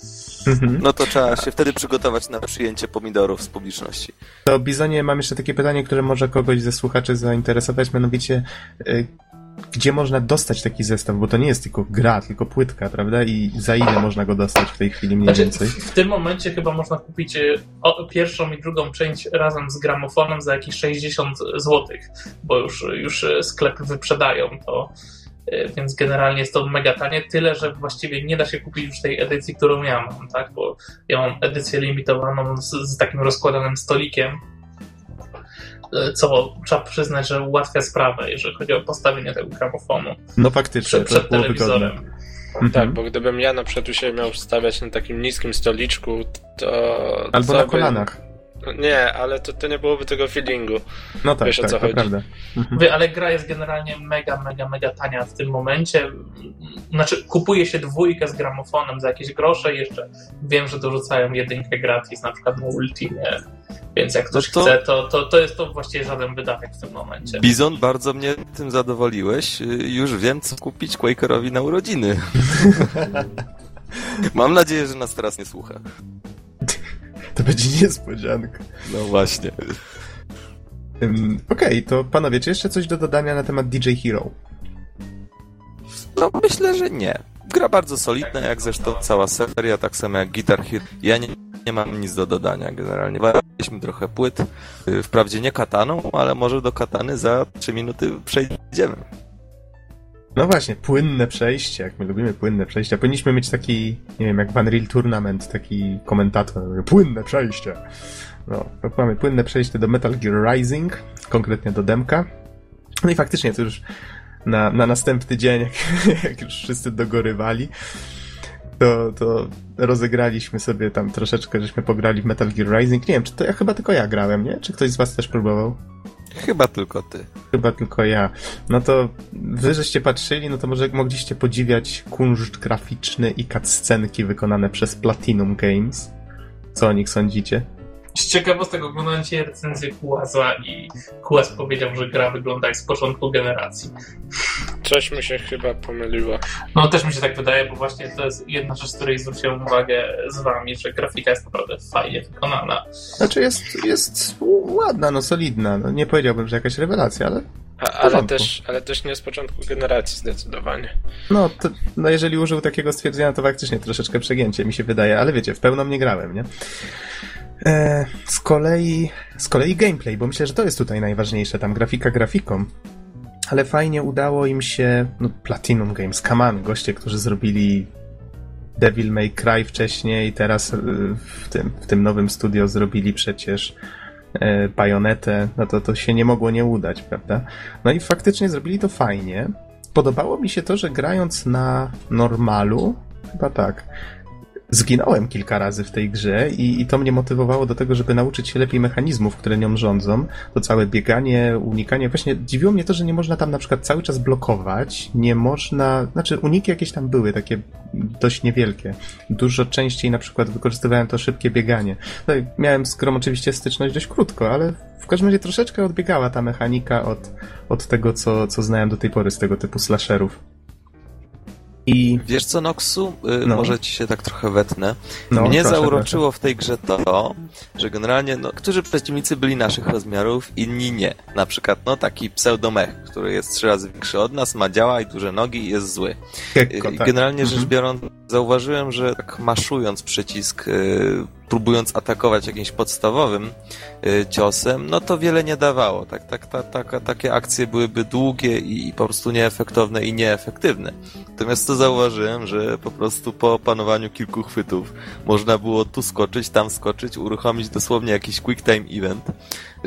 Mhm. No to trzeba się wtedy przygotować na przyjęcie pomidorów z publiczności. To Bizonie, mam jeszcze takie pytanie, które może kogoś ze słuchaczy zainteresować, mianowicie y, gdzie można dostać taki zestaw, bo to nie jest tylko gra, tylko płytka, prawda? I za ile można go dostać w tej chwili mniej znaczy, więcej? W, tym momencie chyba można kupić e, pierwszą i drugą część razem z gramofonem za jakieś 60 zł, bo już, już sklepy wyprzedają to. E, więc generalnie jest to mega tanie, tyle że właściwie nie da się kupić już tej edycji, którą ja mam, tak? Bo ja mam edycję limitowaną z, z takim rozkładanym stolikiem, E, co trzeba przyznać, że ułatwia sprawę, jeżeli chodzi o postawienie tego gramofonu. No faktycznie, przed, przed telewizorem. Mhm. Tak, bo gdybym ja na przykład u siebie miał stawiać na takim niskim stoliczku, to... Albo na kolanach. Nie, ale to, to nie byłoby tego feelingu. No tak, Wiesz, tak, o co chodzi. prawda. Mhm. Ale gra jest generalnie mega, mega, mega tania w tym momencie. Znaczy, kupuje się dwójkę z gramofonem za jakieś grosze jeszcze wiem, że dorzucają jedynkę gratis, na przykład na Ultimie. Więc jak ktoś no to... chce, to, to, to jest to właściwie żaden wydatek w tym momencie. Bizon, bardzo mnie tym zadowoliłeś. Już wiem, co kupić Quakerowi na urodziny. [LAUGHS] Mam nadzieję, że nas teraz nie słucha. To będzie niespodzianka. No właśnie. Um, Okej, okay, to panowie, czy jeszcze coś do dodania na temat DJ Hero? No myślę, że nie. Gra bardzo solidna, jak zresztą cała seria, tak samo jak Guitar Hero. Ja nie, nie mam nic do dodania generalnie. Waliliśmy trochę płyt. Y, wprawdzie nie kataną, ale może do katany za 3 minuty przejdziemy. No właśnie, płynne przejście, jak my lubimy płynne przejścia. Powinniśmy mieć taki, nie wiem, jak Van Real Tournament, taki komentator, płynne przejście. No, mamy płynne przejście do Metal Gear Rising, konkretnie do demka. No i faktycznie to już na, na następny dzień, [LAUGHS] jak, jak już wszyscy dogorywali, to, to rozegraliśmy sobie tam troszeczkę, żeśmy pograli w Metal Gear Rising. Nie wiem, czy to ja chyba tylko ja grałem, nie? Czy ktoś z was też próbował? Chyba tylko ty. Chyba tylko ja. No to wy żeście patrzyli, no to może mogliście podziwiać kunszt graficzny i cutscenki wykonane przez Platinum Games. Co o nich sądzicie? Z ciekawostek oglądałem dzisiaj recenzję Kułaza i Kułaz powiedział, że gra wygląda jak z początku generacji. Coś mi się chyba pomyliło. No też mi się tak wydaje, bo właśnie to jest jedna rzecz, z której zwróciłem uwagę z wami, że grafika jest naprawdę fajnie wykonana. Znaczy jest, jest ładna, no solidna. No, nie powiedziałbym, że jakaś rewelacja, ale a, ale, też, ale też nie z początku generacji zdecydowanie. No, to, no jeżeli użył takiego stwierdzenia, to faktycznie troszeczkę przegięcie mi się wydaje, ale wiecie, w pełną nie grałem, nie? E, z kolei, z kolei gameplay, bo myślę, że to jest tutaj najważniejsze, tam grafika grafiką. Ale fajnie udało im się, no Platinum Games, Kaman, goście, którzy zrobili Devil May Cry wcześniej, teraz e, w tym, w tym nowym studio zrobili przecież e, Bajonetę, no to to się nie mogło nie udać, prawda? No i faktycznie zrobili to fajnie. Podobało mi się to, że grając na normalu, chyba tak, zginąłem kilka razy w tej grze i, i to mnie motywowało do tego, żeby nauczyć się lepiej mechanizmów, które nią rządzą. To całe bieganie, unikanie. Właśnie dziwiło mnie to, że nie można tam na przykład cały czas blokować. Nie można, znaczy uniki jakieś tam były, takie dość niewielkie. Dużo częściej na przykład wykorzystywałem to szybkie bieganie. Tutaj miałem z oczywiście styczność dość krótko, ale w każdym razie troszeczkę odbiegała ta mechanika od, od tego, co, co znałem do tej pory z tego typu slasherów. I wiesz co, Noxu? Y, no. Może ci się tak trochę wetnę. No, Mnie proszę, zauroczyło proszę. w tej grze to, że generalnie no, którzy przeciwnicy byli naszych rozmiarów, inni nie. Na przykład no taki pseudomech, który jest trzy razy większy od nas, ma działa i duże nogi i jest zły. Gekko, tak. Generalnie rzecz mhm. biorąc, zauważyłem, że tak maszując przycisk y, próbując atakować jakimś podstawowym y, ciosem, no to wiele nie dawało. Tak, tak, ta, ta, takie akcje byłyby długie i, i po prostu nieefektowne i nieefektywne. Natomiast to zauważyłem, że po prostu po opanowaniu kilku chwytów można było tu skoczyć, tam skoczyć, uruchomić dosłownie jakiś quick time event,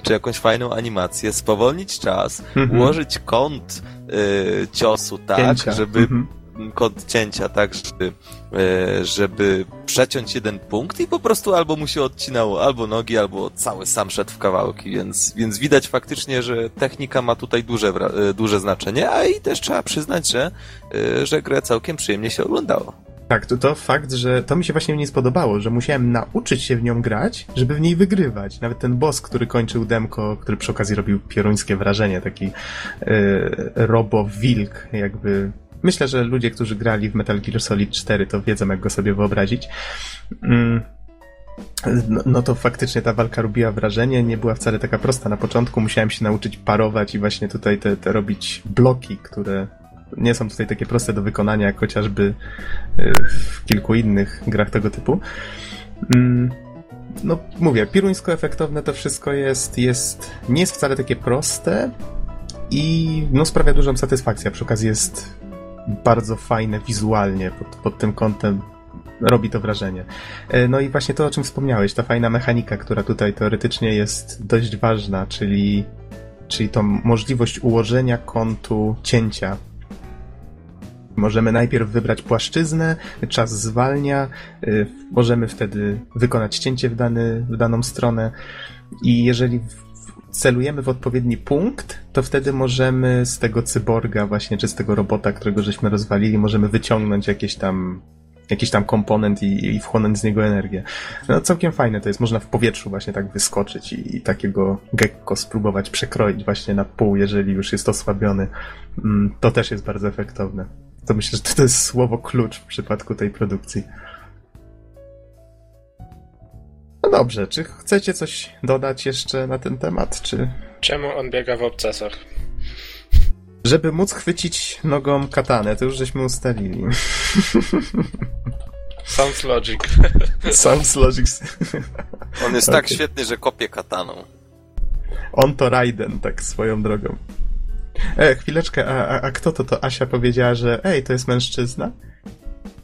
czy jakąś fajną animację, spowolnić czas, mhm. ułożyć kąt y, ciosu tak, Cięcia. żeby mhm kąt cięcia, tak, żeby, e, żeby przeciąć jeden punkt i po prostu albo mu się odcinało albo nogi, albo cały sam szedł w kawałki, więc, więc widać faktycznie, że technika ma tutaj duże, e, duże znaczenie, a i też trzeba przyznać, że, e, że grę całkiem przyjemnie się oglądało. Tak, to, to fakt, że to mi się właśnie nie spodobało, że musiałem nauczyć się w nią grać, żeby w niej wygrywać. Nawet ten boss, który kończył demko, który przy okazji robił pieruńskie wrażenie, taki yy, robo-wilk, jakby Myślę, że ludzie, którzy grali w Metal Gear Solid 4, to wiedzą, jak go sobie wyobrazić. Mm. No, no, to faktycznie ta walka robiła wrażenie, nie była wcale taka prosta na początku. Musiałem się nauczyć parować i właśnie tutaj te, te robić bloki, które nie są tutaj takie proste do wykonania, jak chociażby y, w kilku innych grach tego typu. Mm. No, mówię, piruńsko efektowne to wszystko jest, jest, nie jest wcale takie proste i no, sprawia dużą satysfakcję. Przy okazji jest bardzo fajne wizualnie pod, pod tym kątem robi to wrażenie. E, no i właśnie to, o czym wspomniałeś, ta fajna mechanika, która tutaj teoretycznie jest dość ważna, czyli, czyli to możliwość ułożenia kątu cięcia. Możemy najpierw wybrać płaszczyznę, czas zwalnia, e, możemy wtedy wykonać cięcie w, dany, w daną stronę i jeżeli celujemy w odpowiedni punkt, to wtedy możemy z tego cyborga właśnie, czy z tego robota, którego żeśmy rozwalili, możemy wyciągnąć jakieś tam jakiś tam komponent i, i wchłonąć z niego energię. No całkiem fajne to jest, można w powietrzu właśnie tak wyskoczyć i, i takiego gekko spróbować przekroić właśnie na pół, jeżeli już jest osłabiony. Mm, to też jest bardzo efektowne. To myślę, że to jest słowo klucz w przypadku tej produkcji. Dobrze, czy chcecie coś dodać jeszcze na ten temat, czy... Czemu on biega w obcasach? Żeby móc chwycić nogą katanę, to już żeśmy ustalili. Sounds logic. [LAUGHS] Sounds logic. On jest okay. tak świetny, że kopie kataną. On to Raiden, tak swoją drogą. E, chwileczkę, a, a, a kto to to? Asia powiedziała, że ej, to jest mężczyzna?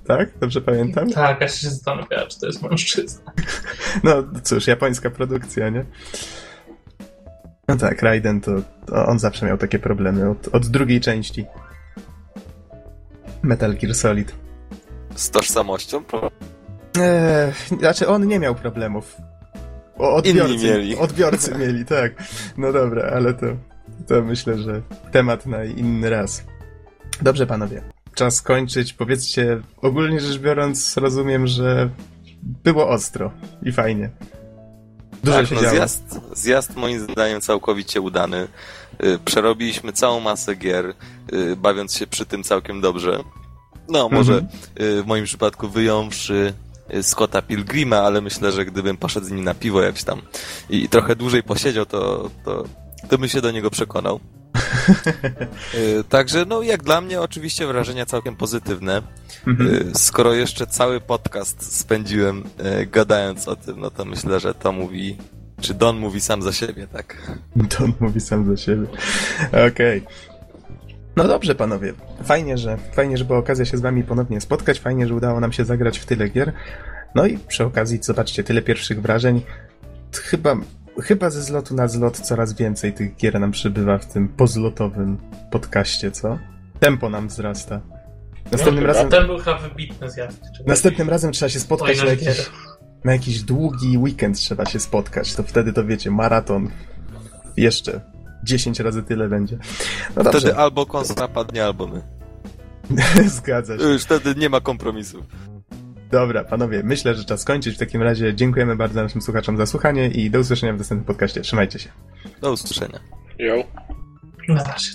Tak? Dobrze pamiętam? Tak, ja się zastanawiałem, czy to jest mężczyzna. [LAUGHS] No cóż, japońska produkcja, nie? No tak, Raiden to, to on zawsze miał takie problemy od, od drugiej części. Metal Gear Solid. Z tożsamością? Eee, znaczy on nie miał problemów. O, odbiorcy, Inni mieli. Odbiorcy [LAUGHS] mieli, tak. No dobra, ale to, to myślę, że temat na inny raz. Dobrze, panowie czas kończyć. Powiedzcie, ogólnie rzecz biorąc, rozumiem, że było ostro i fajnie. Dużo tak, się no działo. Zjazd, zjazd moim zdaniem całkowicie udany. Y, przerobiliśmy całą masę gier, y, bawiąc się przy tym całkiem dobrze. No, może mhm. W moim przypadku wyjąwszy Scotta Pilgrima, ale myślę, że gdybym poszedł z nim na piwo jakś tam i trochę dłużej posiedział, to, to, to bym się do niego przekonał. [LAUGHS] Także, no jak dla mnie oczywiście wrażenia całkiem pozytywne. Mhm. Y, skoro jeszcze cały podcast spędziłem y, gadając o tym, no to myślę, że to mówi, czy Don mówi sam za siebie, tak? [LAUGHS] Don mówi sam za siebie. Okej. Okay. No dobrze, panowie. Fajnie, że fajnie, że była okazja się z wami ponownie spotkać. Fajnie, że udało nam się zagrać w tyle gier. No i przy okazji, zobaczcie, tyle pierwszych wrażeń. Chyba chyba ze zlotu na zlot coraz więcej tych gier nam przybywa w tym pozlotowym podcaście, co? Tempo nam wzrasta. Następnym no, razem... Ten był chyba wybitny zjazd. Następnym razem trzeba się spotkać na jakiś, na jakiś długi weekend trzeba się spotkać. To wtedy to wiecie, maraton jeszcze 10 razy tyle będzie. No wtedy albo kons napadnie, albo my. [LAUGHS] Zgadza się. Już wtedy nie ma kompromisu. Dobra, panowie, myślę, że czas skończyć. W takim razie dziękujemy bardzo naszym słuchaczom za słuchanie i do usłyszenia w następnym podcaście. Trzymajcie się. Do usłyszenia. Jo. Na razie.